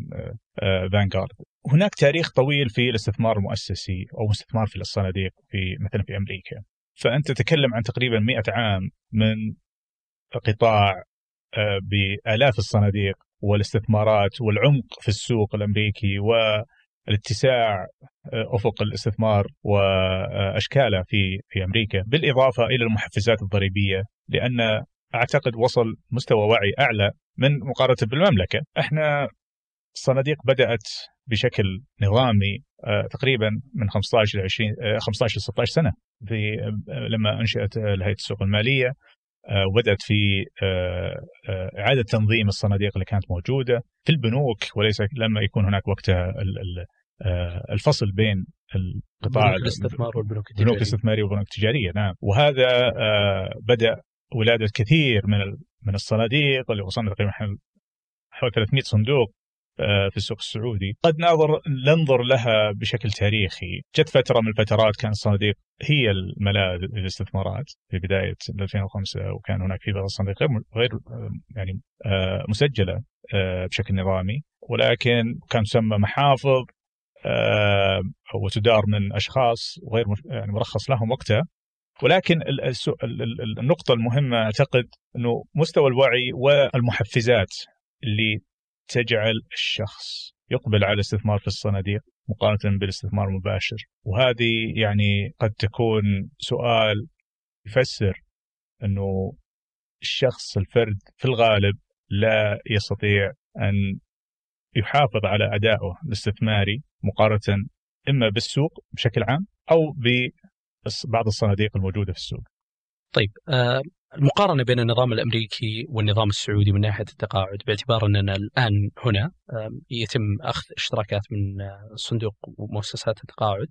فانغارد آه، هناك تاريخ طويل في الاستثمار المؤسسي أو الاستثمار في الصناديق في مثلا في أمريكا. فأنت تتكلم عن تقريبا 100 عام من قطاع آه، بآلاف الصناديق والاستثمارات والعمق في السوق الأمريكي والاتساع آه، أفق الاستثمار وأشكاله في في أمريكا بالإضافة إلى المحفزات الضريبية لأن أعتقد وصل مستوى وعي أعلى من مقارنة بالمملكة. إحنا الصناديق بدأت بشكل نظامي تقريبا من 15 ل 20 15 ل 16 سنة في آه، لما أنشئت هيئه السوق المالية وبدأت في إعادة تنظيم الصناديق اللي كانت موجودة في البنوك وليس لما يكون هناك وقتها آه، الفصل بين القطاع الاستثمار والبنوك التجارية. البنوك الاستثمارية والبنوك التجارية نعم. وهذا آه، بدأ ولادة كثير من من الصناديق اللي وصلنا تقريبا حوالي 300 صندوق آه، في السوق السعودي. قد نظر ننظر لها بشكل تاريخي. جت فترة من الفترات كان الصناديق هي الملاذ للاستثمارات في بداية 2005 وكان هناك في بعض الصناديق غير غير يعني مسجلة بشكل نظامي. ولكن كان تسمى محافظ آه، وتدار من أشخاص غير يعني مرخص لهم وقتها. ولكن النقطة المهمة أعتقد أنه مستوى الوعي والمحفزات اللي تجعل الشخص يقبل على الاستثمار في الصناديق مقارنة بالاستثمار المباشر وهذه يعني قد تكون سؤال يفسر أنه الشخص الفرد في الغالب لا يستطيع أن يحافظ على أدائه الاستثماري مقارنة إما بالسوق بشكل عام أو ببعض الصناديق الموجودة في السوق. طيب آه المقارنة بين النظام الأمريكي والنظام السعودي من ناحية التقاعد باعتبار أننا الآن هنا يتم أخذ اشتراكات من آه صندوق ومؤسسات التقاعد.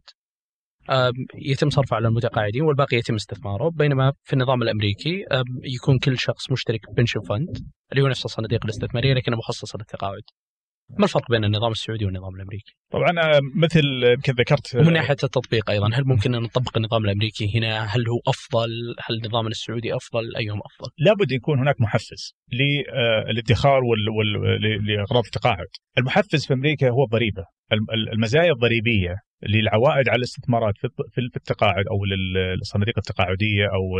يتم صرفه على المتقاعدين والباقي يتم استثماره. بينما في النظام الأمريكي آه يكون كل شخص مشترك بنشن فند اللي هو نفس الصناديق الاستثمارية لكنه مخصصة للتقاعد. ما الفرق بين النظام السعودي والنظام الأمريكي؟ طبعا مثل يمكن ذكرت ومن ناحية التطبيق أيضا هل ممكن أن نطبق النظام الأمريكي هنا؟ هل هو أفضل؟ هل النظام السعودي أفضل؟ أيهم أفضل؟ لابد يكون هناك محفز للادخار لأغراض التقاعد. المحفز في أمريكا هو الضريبة، المزايا الضريبية للعوائد على الاستثمارات في التقاعد أو للصناديق التقاعدية أو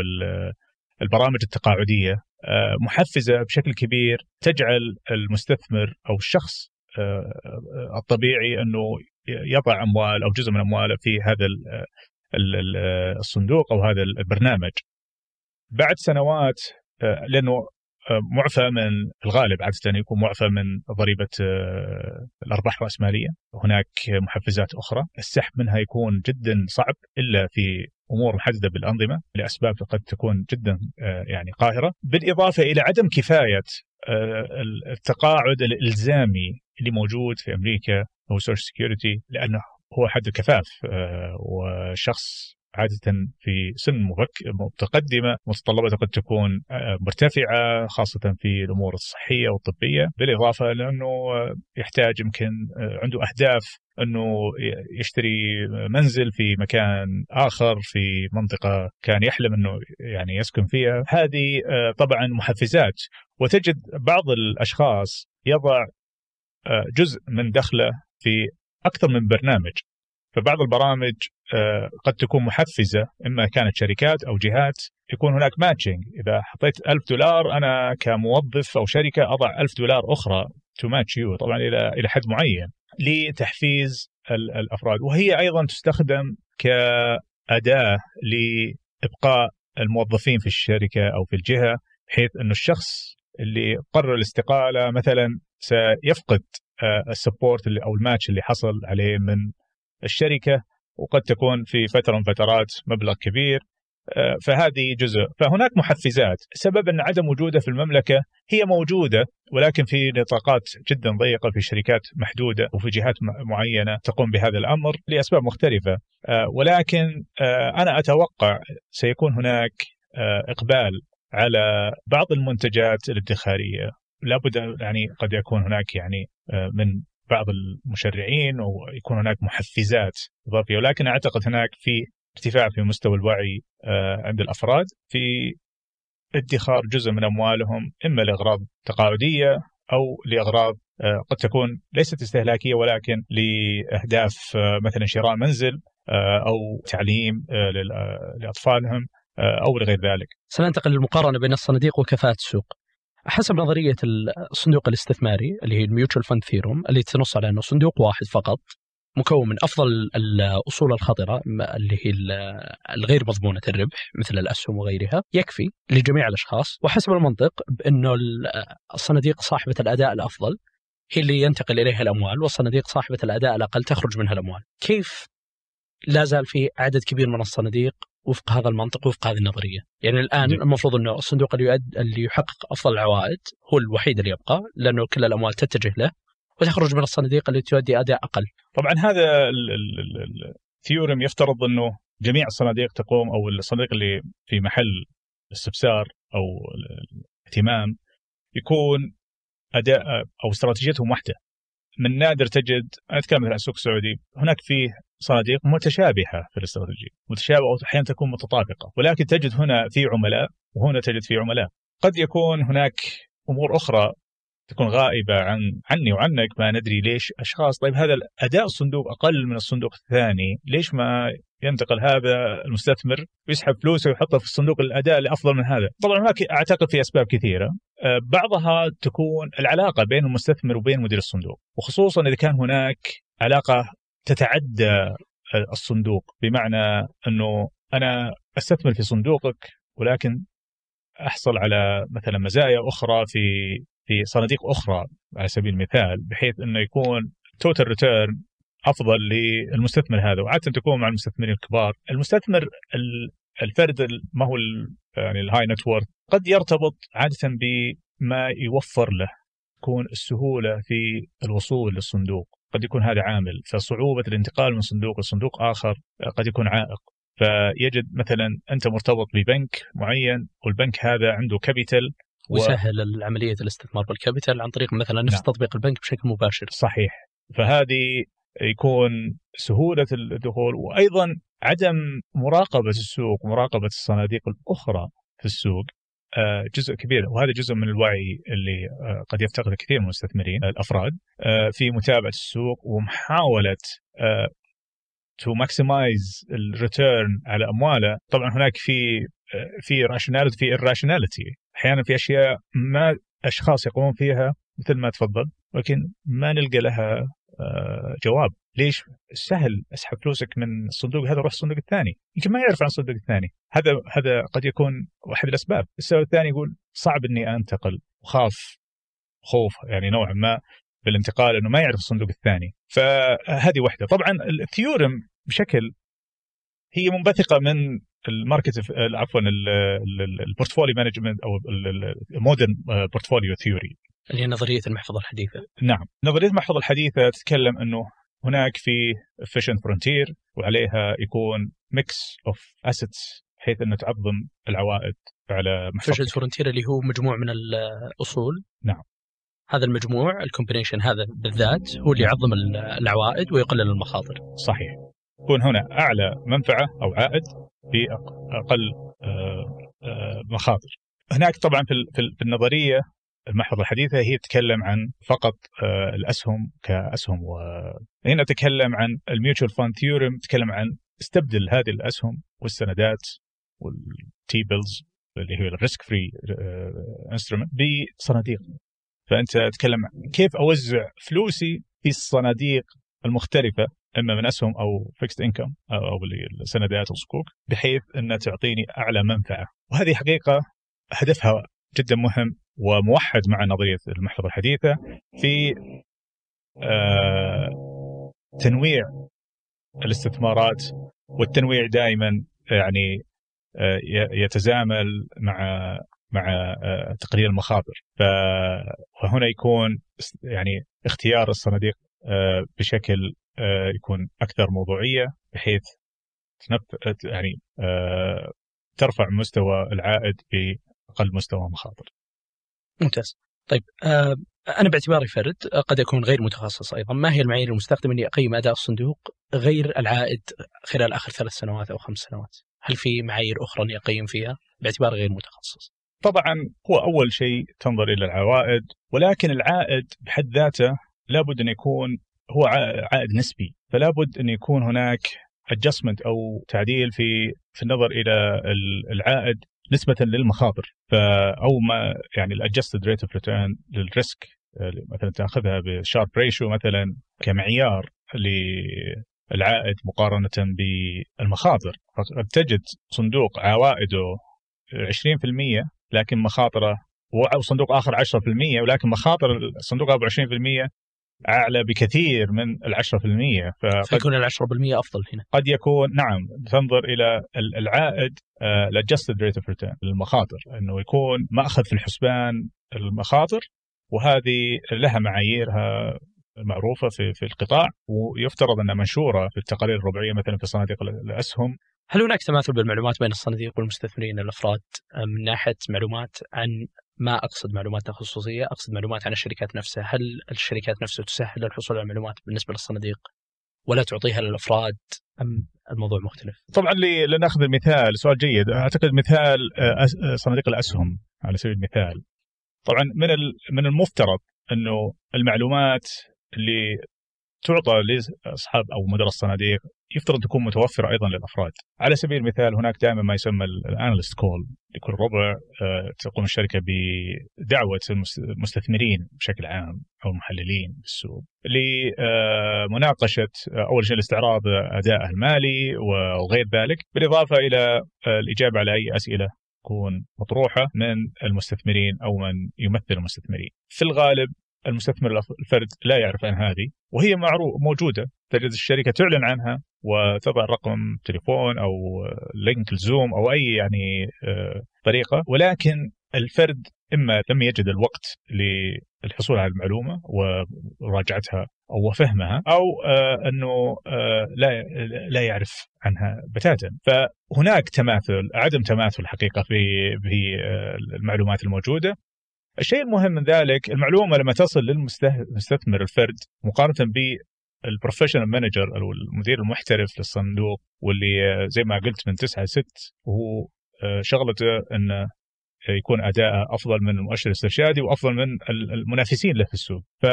البرامج التقاعدية آه، محفزة بشكل كبير تجعل المستثمر أو الشخص آه، الطبيعي أنه يضع أموال أو جزء من امواله في هذا الصندوق أو هذا البرنامج. بعد سنوات آه، لأنه معفى من الغالب عادة يكون معفى من ضريبة الأرباح الرأسمالية. هناك محفزات أخرى. السحب منها يكون جدا صعب إلا في أمور محددة بالأنظمة لأسباب قد تكون جدا يعني قاهرة. بالإضافة إلى عدم كفاية التقاعد الإلزامي اللي موجود في أمريكا هو social security لأنه هو حد الكفاف آه، وشخص عادة في سن متقدمة متطلباته قد تكون آه، مرتفعة خاصة في الأمور الصحية والطبية. بالإضافة لأنه يحتاج يمكن آه، عنده أهداف أنه يشتري منزل في مكان آخر في منطقة كان يحلم أنه يعني يسكن فيها. هذه طبعا محفزات. وتجد بعض الأشخاص يضع جزء من دخله في أكثر من برنامج. فبعض البرامج آه، قد تكون محفزة إما كانت شركات أو جهات يكون هناك matching إذا حطيت ألف دولار أنا كموظف أو شركة أضع ألف دولار أخرى to match you طبعا إلى إلى حد معين لتحفيز الأفراد. وهي أيضا تستخدم كأداة لإبقاء الموظفين في الشركة أو في الجهة بحيث إنه الشخص اللي قرر الاستقالة مثلا سيفقد آه، السبورت اللي أو الماتش اللي حصل عليه من الشركة وقد تكون في فترة من فترات مبلغ كبير آه، فهذه جزء. فهناك محفزات. سبب أن عدم وجودها في المملكة هي موجودة ولكن في نطاقات جدا ضيقة في شركات محدودة وفي جهات معينة تقوم بهذا الأمر لأسباب مختلفة. آه، ولكن أنا أتوقع سيكون هناك إقبال على بعض المنتجات الادخارية. لابد يعني قد يكون هناك يعني آه، من بعض المشرعين ويكون هناك محفزات إضافية ولكن أعتقد هناك في ارتفاع في مستوى الوعي آه، عند الأفراد في ادخار جزء من أموالهم إما لأغراض تقاعدية أو لأغراض آه، قد تكون ليست استهلاكية ولكن لأهداف مثلا شراء منزل أو تعليم لأطفالهم أو لغير ذلك. سننتقل للمقارنة بين الصناديق وكفاءة السوق. حسب نظرية الصندوق الاستثماري اللي هي ال mutual fund theorem اللي تنص على إنه صندوق واحد فقط مكون من أفضل الأصول الخطره اللي هي الغير مضمونة الربح مثل الأسهم وغيرها يكفي لجميع الأشخاص وحسب المنطق بإنه الصناديق صاحبة الأداء الأفضل هي اللي ينتقل إليها الأموال والصناديق صاحبة الأداء الأقل تخرج منها الأموال. كيف لا زال في عدد كبير من الصناديق وفق هذا المنطق وفق هذه النظرية. يعني الآن جي. المفروض أنه الصندوق اللي يؤد اللي يحقق أفضل العوائد هو الوحيد اللي يبقى لأنه كل الأموال تتجه له وتخرج من الصناديق اللي تؤدي أداء أقل. طبعا هذا الثيورم يفترض أنه جميع الصناديق تقوم أو الصناديق اللي في محل استفسار أو الاهتمام يكون أداء أو استراتيجيتهم واحدة. من نادر تجد أنا أتكلم عن السوق السعودي هناك فيه صناديق متشابهة في الاستراتيجية، متشابهة وأحيانا تكون متطابقة، ولكن تجد هنا في عملاء وهنا تجد في عملاء. قد يكون هناك أمور أخرى تكون غائبة عن عني وعنك ما ندري ليش أشخاص. طيب هذا أداء الصندوق أقل من الصندوق الثاني، ليش ما ينتقل هذا المستثمر ويسحب فلوسه ويحطها في الصندوق الأداء اللي أفضل من هذا؟ طبعا هناك أعتقد في أسباب كثيرة، آه، بعضها تكون العلاقة بين المستثمر وبين مدير الصندوق، وخصوصا إذا كان هناك علاقة تتعدى الصندوق بمعنى أنه أنا أستثمر في صندوقك ولكن أحصل على مثلا مزايا أخرى في في صناديق أخرى على سبيل المثال بحيث أنه يكون total return أفضل للمستثمر هذا وعادة تكون مع المستثمرين الكبار. المستثمر الفرد ما هو يعني ال high net worth قد يرتبط عادة بما يوفر له تكون السهولة في الوصول للصندوق. قد يكون هذا عامل. فصعوبة الانتقال من صندوق لصندوق آخر قد يكون عائق. فيجد مثلا أنت مرتبط ببنك معين والبنك هذا عنده كابيتال و... ويسهل عملية الاستثمار بالكابيتال عن طريق مثلا نفس نعم. تطبيق البنك بشكل مباشر. صحيح. فهذه يكون سهولة الدخول وأيضا عدم مراقبة السوق مراقبة الصناديق الأخرى في السوق. جزء كبير وهذا جزء من الوعي اللي آه، قد يفتقده كثير من المستثمرين الأفراد آه، في متابعة السوق ومحاولة to maximize ال return على أمواله. طبعا هناك في في rationality في irrationality. أحيانا في أشياء ما أشخاص يقومون فيها مثل ما تفضل ولكن ما نلقى لها جواب. ليش سهل اسحب فلوسك من الصندوق هذا روح الصندوق الثاني؟ يمكن ما يعرف عن الصندوق الثاني. هذا هذا قد يكون واحد الأسباب. السبب الثاني يقول صعب إني أنتقل. وخاف خوف يعني نوعا ما بالانتقال إنه ما يعرف الصندوق الثاني. فهذه واحدة. طبعا ال theorem بشكل هي منبثقة من ال market عفوا ال portfolio management أو ال modern portfolio theory اللي هي نظرية المحفظة الحديثة. نعم. نظرية المحفظة الحديثة تتكلم إنه هناك في efficient frontier وعليها يكون mix of assets بحيث أنه تعظم العوائد على efficient frontier اللي هو مجموع من الأصول. نعم. هذا المجموع ال combination هذا بالذات هو اللي يعظم العوائد ويقلل المخاطر. صحيح. يكون هنا أعلى منفعة أو عائد باقل آه، آه، مخاطر. هناك طبعا في النظرية المحفظة الحديثة هي تتكلم عن فقط آه، الأسهم كأسهم وهنا تتكلم عن ال mutual fund theorem تتكلم عن استبدل هذه الأسهم والسندات وال T-bills اللي هي ال risk free instrument بصناديق. فأنت تتكلم كيف أوزع فلوسي في الصناديق المختلفة إما من أسهم أو فيكست انكم أو السندات والصكوك بحيث إنها تعطيني أعلى منفعة. وهذه حقيقة هدفها جدا مهم وموحد مع نظرية المحفظة الحديثة في آه، تنويع الاستثمارات والتنويع دائما يعني آه، يتزامل مع مع آه، تقليل المخاطر فهنا يكون يعني اختيار الصناديق بشكل يكون أكثر موضوعية بحيث يعني ترفع مستوى العائد بأقل مستوى مخاطر. ممتاز. طيب آه أنا باعتباري فرد قد اكون غير متخصص أيضا، ما هي المعايير المستخدمة لاقيم أداء الصندوق غير العائد خلال آخر ثلاث سنوات أو خمس سنوات؟ هل في معايير أخرى أني أقيم فيها باعتباري غير متخصص؟ طبعا هو أول شيء تنظر إلى العوائد، ولكن العائد بحد ذاته لابد أن يكون هو عائد نسبي، فلا بد أن يكون هناك adjustment أو تعديل في في النظر إلى العائد نسبة للمخاطر. أو ما يعني ال adjusted rate of return لل risk مثلا تأخذها ب Sharpe ratio مثلا كمعيار للعائد مقارنة بالمخاطر. فقد تجد صندوق عوائده 20% لكن مخاطره أو صندوق آخر 10% ولكن مخاطر الصندوق أبو 20% أعلى بكثير من ال 10% فقد فيكون ال 10% أفضل هنا. قد يكون نعم تنظر إلى العائد ال adjusted rate of return للمخاطر إنه يكون مأخذ في الحسبان المخاطر وهذه لها معاييرها المعروفه في في القطاع ويفترض أنها منشورة في التقارير الربعية مثلا في صناديق الأسهم. هل هناك تماثل بالمعلومات بين الصناديق والمستثمرين الأفراد من ناحية معلومات عن ما أقصد معلومات تخصصية أقصد معلومات عن الشركات نفسها. هل الشركات نفسها تسهل الحصول على المعلومات بالنسبة للصناديق ولا تعطيها للأفراد أم الموضوع مختلف؟ طبعا لنأخذ المثال سؤال جيد. أعتقد مثال آه، آه، صناديق الأسهم على سبيل المثال. طبعا من من المفترض إنه المعلومات اللي تعطى لأصحاب أو مدراء الصناديق يفترض تكون متوفرة أيضا للأفراد. على سبيل المثال هناك دائما ما يسمى الأناليست كول لكل ربع آه، تقوم الشركة بدعوة المستثمرين بشكل عام أو المحللين بالسوق لمناقشة آه، أول شيء لاستعراض ادائه المالي وغير ذلك بالإضافة إلى آه، الإجابة على أي أسئلة تكون مطروحة من المستثمرين أو من يمثل المستثمرين. في الغالب المستثمر الفرد لا يعرف عن هذه وهي معروف موجودة. تجد الشركة تعلن عنها وتضع رقم تليفون أو لينك الزوم أو أي يعني آه، طريقة. ولكن الفرد إما لم يجد الوقت للحصول على المعلومة ومراجعتها أو فهمها أو آه، أنه آه، لا لا يعرف عنها بتاتا. فهناك تماثل عدم تماثل حقيقة في في المعلومات الموجودة. الشيء المهم من ذلك المعلومة لما تصل للمستثمر الفرد مقارنة بال professional manager أو المدير المحترف للصندوق واللي زي ما قلت من 9 ل 6 وهو آه، شغلته انه يكون أداءه أفضل من المؤشر الاسترشادي وأفضل من المنافسين له في السوق. ف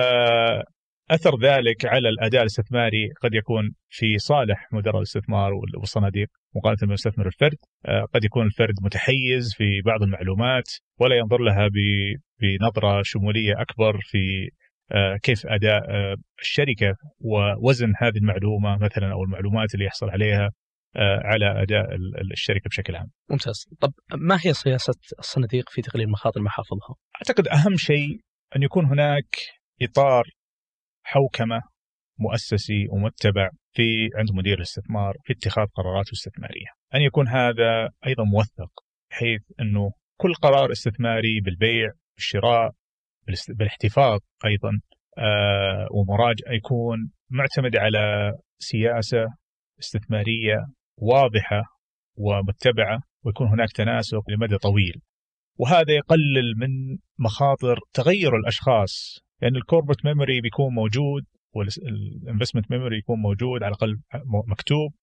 أثر ذلك على الأداء الاستثماري قد يكون في صالح مدراء الاستثمار والصناديق مقارنة بالمستثمر الفرد، آه، قد يكون الفرد متحيز في بعض المعلومات ولا ينظر لها بنظرة شمولية أكبر في آه، كيف أداء آه، الشركة ووزن هذه المعلومة مثلا أو المعلومات اللي يحصل عليها على أداء الشركة بشكل عام. ممتاز، طب ما هي سياسة الصناديق في تقليل مخاطر محافظها؟ أعتقد أهم شيء أن يكون هناك إطار حوكمة مؤسسي ومتبع في عند مدير الاستثمار في اتخاذ قراراته الاستثماريه. أن يكون هذا أيضا موثق بحيث أنه كل قرار استثماري بالبيع بالشراء بالاحتفاظ أيضا آه ومراجعه يكون معتمد على سياسة استثمارية واضحة ومتبعة ويكون هناك تناسق لمدى طويل. وهذا يقلل من مخاطر تغير الأشخاص لأن ال corporate memory بيكون موجود وال investment memory يكون موجود على الأقل مكتوب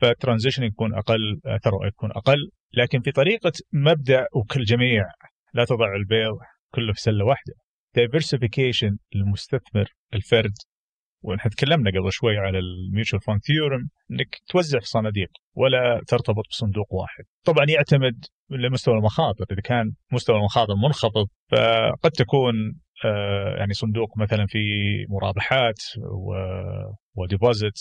فال transition يكون أقل ثروه يكون أقل. لكن في طريقة مبدأ وكل جميع لا تضع البيض كله في سلة واحدة. diversification للمستثمر الفرد. ونحن تكلمنا قبل شوي على ال mutual fund theorem إنك توزع في صناديق ولا ترتبط بصندوق واحد. طبعا يعتمد لمستوى المخاطر إذا كان مستوى المخاطر منخفض فقد تكون يعني صندوق مثلا في مرابحات وديبوزيت.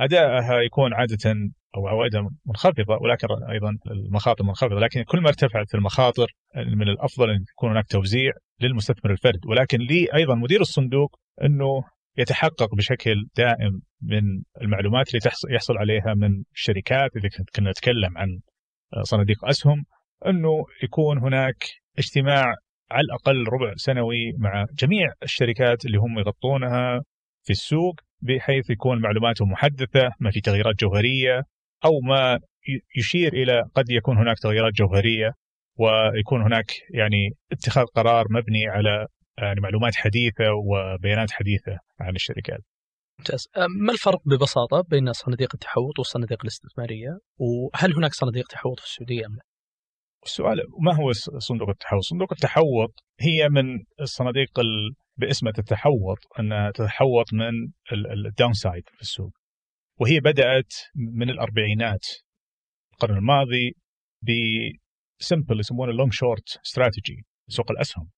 ادائها يكون عادة أو عوائدها منخفضة ولكن أيضا المخاطر منخفضة. لكن كل ما ارتفعت المخاطر من الأفضل أن يكون هناك توزيع للمستثمر الفرد. ولكن لي أيضا مدير الصندوق أنه يتحقق بشكل دائم من المعلومات اللي يحصل عليها من الشركات اذا كنا نتكلم عن صناديق أسهم أنه يكون هناك اجتماع على الأقل ربع سنوي مع جميع الشركات اللي هم يغطونها في السوق بحيث يكون معلوماتهم محدثة ما في تغييرات جوهرية أو ما يشير إلى قد يكون هناك تغييرات جوهرية ويكون هناك يعني اتخاذ قرار مبني على يعني معلومات حديثة وبيانات حديثة عن الشركات. ممتاز. ما الفرق ببساطة بين صناديق التحوط والصناديق الاستثمارية؟ وهل هناك صناديق تحوط في السعودية أم لا؟ السؤال ما هو صندوق التحوط؟ صندوق التحوط هي من الصناديق باسمها تتحوط أنها تتحوط من ال downside في السوق. وهي بدأت من الأربعينات القرن الماضي ب simple يسمونه long short strategy سوق الأسهم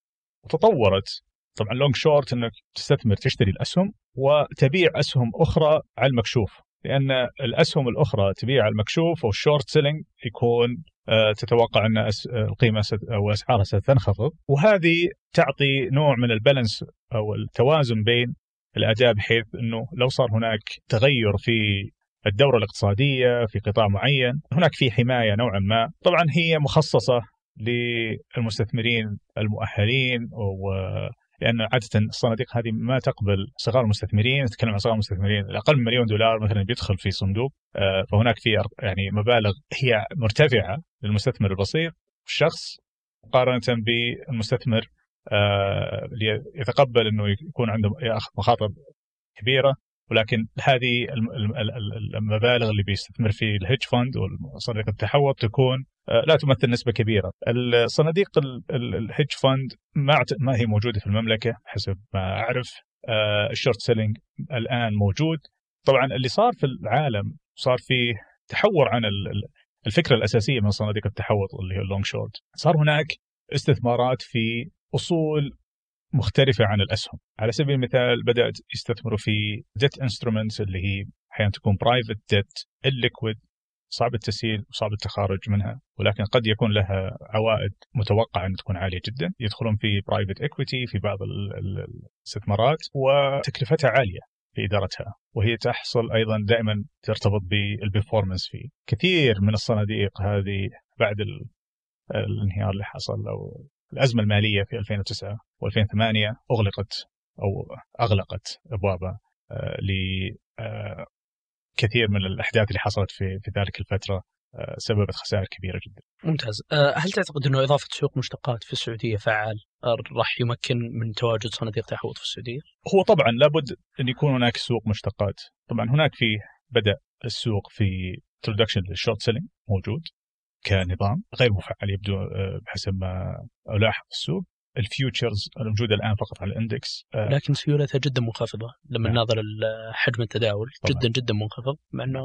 وتطورت طبعا long short إنك تستثمر تشتري الأسهم وتبيع أسهم أخرى على المكشوف لأن الأسهم الأخرى تبيع المكشوف أو ال short selling يكون آه، تتوقع أن القيمة أو أسعارها ستنخفض. وهذه تعطي نوع من ال balance أو التوازن بين الاداء بحيث أنه لو صار هناك تغير في الدورة الاقتصادية في قطاع معين هناك في حماية نوعا ما. طبعا هي مخصصة للمستثمرين المؤهلين لأن عادة الصناديق هذه ما تقبل صغار المستثمرين نتكلم عن صغار المستثمرين الاقل من مليون دولار مثلا بيدخل في صندوق آه، فهناك في يعني مبالغ هي مرتفعة للمستثمر البسيط الشخص مقارنة بالمستثمر آه، يتقبل إنه يكون عنده ياخذ مخاطر كبيرة. ولكن هذه المبالغ اللي بيستثمر في الهيدج فند وصناديق التحوط تكون آه، لا تمثل نسبة كبيرة. الصناديق ال hedge fund ما ما هي موجودة في المملكة حسب ما أعرف آه، ال short selling الآن موجود. طبعا اللي صار في العالم صار في تحور عن الفكرة الأساسية من صناديق التحوط اللي هي ال long short. صار هناك استثمارات في أصول مختلفة عن الأسهم. على سبيل المثال بدأت يستثمروا في debt instruments اللي هي أحيانا تكون private debt illiquid صعب التسهيل وصعب التخارج منها ولكن قد يكون لها عوائد متوقعة أن تكون عالية جدا. يدخلون في private equity في بعض الاستثمارات وتكلفتها عالية في إدارتها وهي تحصل أيضا دائما ترتبط بال performance في كثير من الصناديق هذه بعد الانهيار اللي حصل أو الأزمة المالية في 2009 و2008 أغلقت أو أغلقت أبوابها آه، لكثير من الأحداث اللي حصلت في في ذلك الفترة آه، سببت خسائر كبيرة جدا. ممتاز، آه، هل تعتقد أنه إضافة سوق مشتقات في السعودية فعال راح يمكن من تواجد صناديق تحوط في السعودية؟ هو طبعا لابد أن يكون هناك سوق مشتقات، طبعا هناك في بدأ السوق في introduction لل short selling موجود كنظام غير مفعل يبدو آه، بحسب ما ألاحظ في السوق ال futures الموجودة الآن فقط على ال index آه، لكن سيولتها جدا منخفضة لما نعم. نناظر حجم التداول طبعا. جدا جدا منخفض مع إنه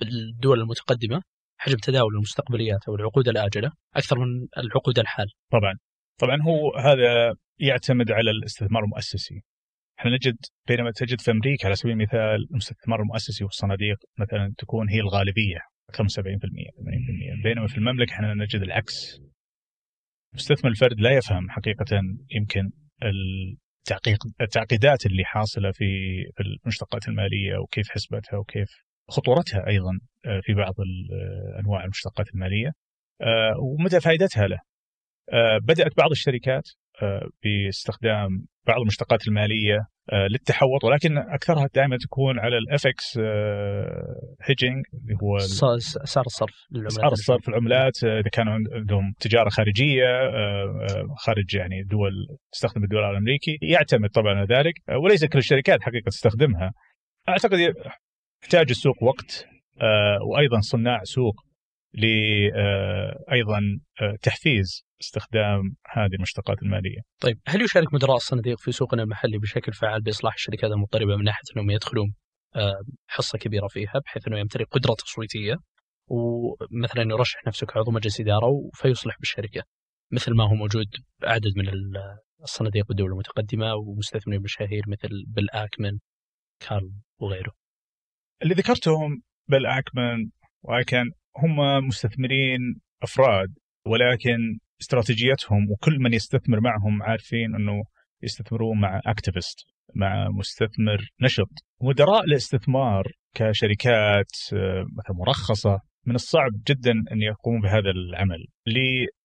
بالدول المتقدمة حجم تداول المستقبليات أو العقود الآجلة أكثر من العقود الحالة. طبعا طبعا هو هذا يعتمد على الاستثمار المؤسسي. إحنا نجد بينما تجد في أمريكا على سبيل المثال الاستثمار المؤسسي والصناديق مثلا تكون هي الغالبية أكثر من 70% 80% بينما في المملكة إحنا نجد العكس المستثمر الفرد لا يفهم حقيقة يمكن التعقيد. التعقيدات اللي حاصلة في المشتقات المالية وكيف حسبتها وكيف خطورتها أيضا آه، في بعض آه، أنواع المشتقات المالية. آه، ومدى فائدتها له. بدأت بعض الشركات باستخدام بعض المشتقات المالية للتحوط ولكن أكثرها دائما تكون على الافكس هيجنج آه، اللي هو اسعار الصرف اسعار الصرف العملات آه، إذا كانوا عندهم تجارة خارجية خارج يعني دول تستخدم الدولار الأمريكي يعتمد طبعا على ذلك وليس كل الشركات حقيقة تستخدمها. أعتقد يحتاج السوق وقت وأيضا صناع سوق لايضا تحفيز. استخدام هذه المشتقات المالية. طيب هل يشارك مدراء الصناديق في سوقنا المحلي بشكل فعال بإصلاح الشركات المضطربه من ناحية أنهم يدخلون آه، حصة كبيرة فيها بحيث أنه يمتلك قدرة تصويتية ومثلا يرشح نفسه كعضو مجلس إدارة فيصلح بالشركة مثل ما هو موجود عدد من الصناديق بالدول المتقدمة ومستثمرين مشاهير مثل بل اكمن كارل وغيره. اللي ذكرتهم بل اكمن وأيكن هم مستثمرين أفراد ولكن استراتيجيتهم وكل من يستثمر معهم عارفين إنه يستثمرون مع activist مع مستثمر نشط. مدراء الاستثمار كشركات آه، مثلا مرخصة من الصعب جدا أن يقوموا بهذا العمل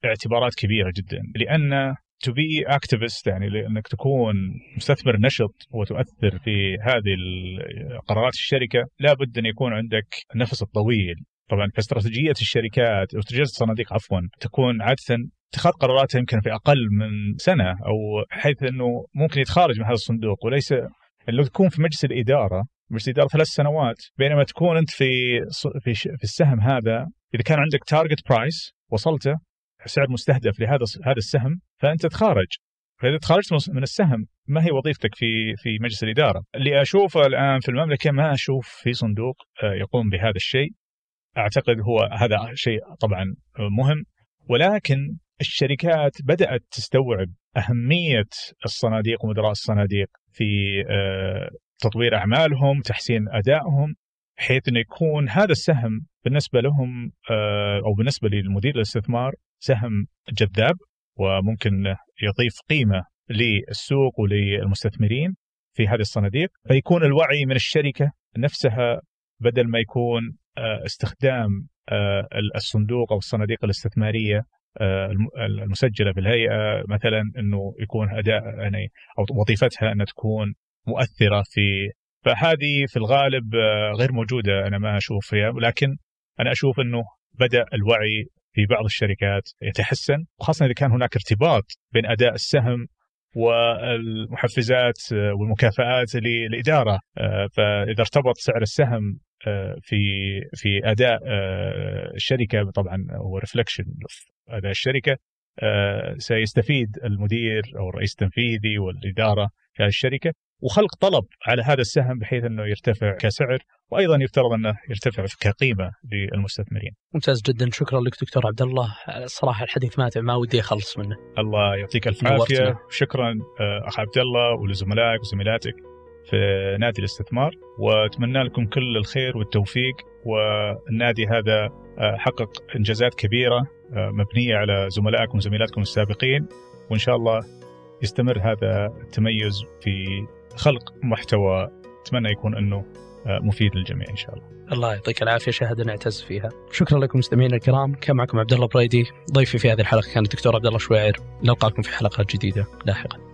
لاعتبارات كبيرة جدا. لأن to be activist يعني لأنك تكون مستثمر نشط وتؤثر في هذه قرارات الشركة لابد أن يكون عندك النفس الطويل. طبعا فاستراتيجيه الشركات استراتيجية الصناديق عفوا تكون عادة اتخاذ قراراتها يمكن في أقل من سنة أو حيث إنه ممكن يتخارج من هذا الصندوق وليس لو تكون في مجلس الإدارة مجلس الإدارة ثلاث سنوات بينما تكون أنت في في في السهم هذا إذا كان عندك target price وصلته سعر مستهدف لهذا هذا السهم فأنت تخارج فإذا تخرجت من السهم ما هي وظيفتك في في مجلس الإدارة؟ اللي أشوفه الآن في المملكة ما أشوف في صندوق آه، يقوم بهذا الشيء أعتقد هو هذا شيء طبعا مهم. ولكن الشركات بدأت تستوعب أهمية الصناديق ومدراء الصناديق في آه، تطوير أعمالهم، تحسين أدائهم بحيث إنه يكون هذا السهم بالنسبة لهم آه، أو بالنسبة للمدير الاستثمار سهم جذاب وممكن يضيف قيمة للسوق وللمستثمرين في هذه الصناديق. فيكون الوعي من الشركة نفسها بدل ما يكون استخدام الصندوق أو الصناديق الاستثمارية آه، المسجلة في الهيئه مثلا إنه يكون أداء يعني أو وظيفتها انها تكون مؤثرة في فهذه في الغالب آه، غير موجودة أنا ما أشوف فيها ولكن أنا أشوف إنه بدأ الوعي في بعض الشركات يتحسن وخاصة إذا كان هناك ارتباط بين أداء السهم والمحفزات آه، والمكافآت للاداره فإذا ارتبط سعر السهم في في أداء الشركة طبعا هو reflection أداء الشركة. آه، سيستفيد المدير أو الرئيس التنفيذي والإدارة في هذه الشركة. وخلق طلب على هذا السهم بحيث أنه يرتفع كسعر. وأيضا يفترض أنه يرتفع كقيمة للمستثمرين. ممتاز جدا. شكرا لك دكتور عبد الله. الصراحة الحديث ماتع ما ودي أخلص منه. الله يعطيك الف عافيه شكرا آه، أخ عبد الله ولزملائك وزميلاتك. في نادي الاستثمار وأتمنى لكم كل الخير والتوفيق والنادي هذا آه، حقق إنجازات كبيرة آه، مبنية على زملائكم وزميلاتكم السابقين وإن شاء الله يستمر هذا التميز في خلق محتوى أتمنى يكون إنه آه، مفيد للجميع إن شاء الله. الله يعطيك العافية شهاده نعتز فيها. شكرا لكم مستمعينا الكرام، كان معكم عبد الله بريدي، ضيفي في هذه الحلقة كان الدكتور عبد الله شويعر، نلقاكم في حلقات جديدة لاحقا.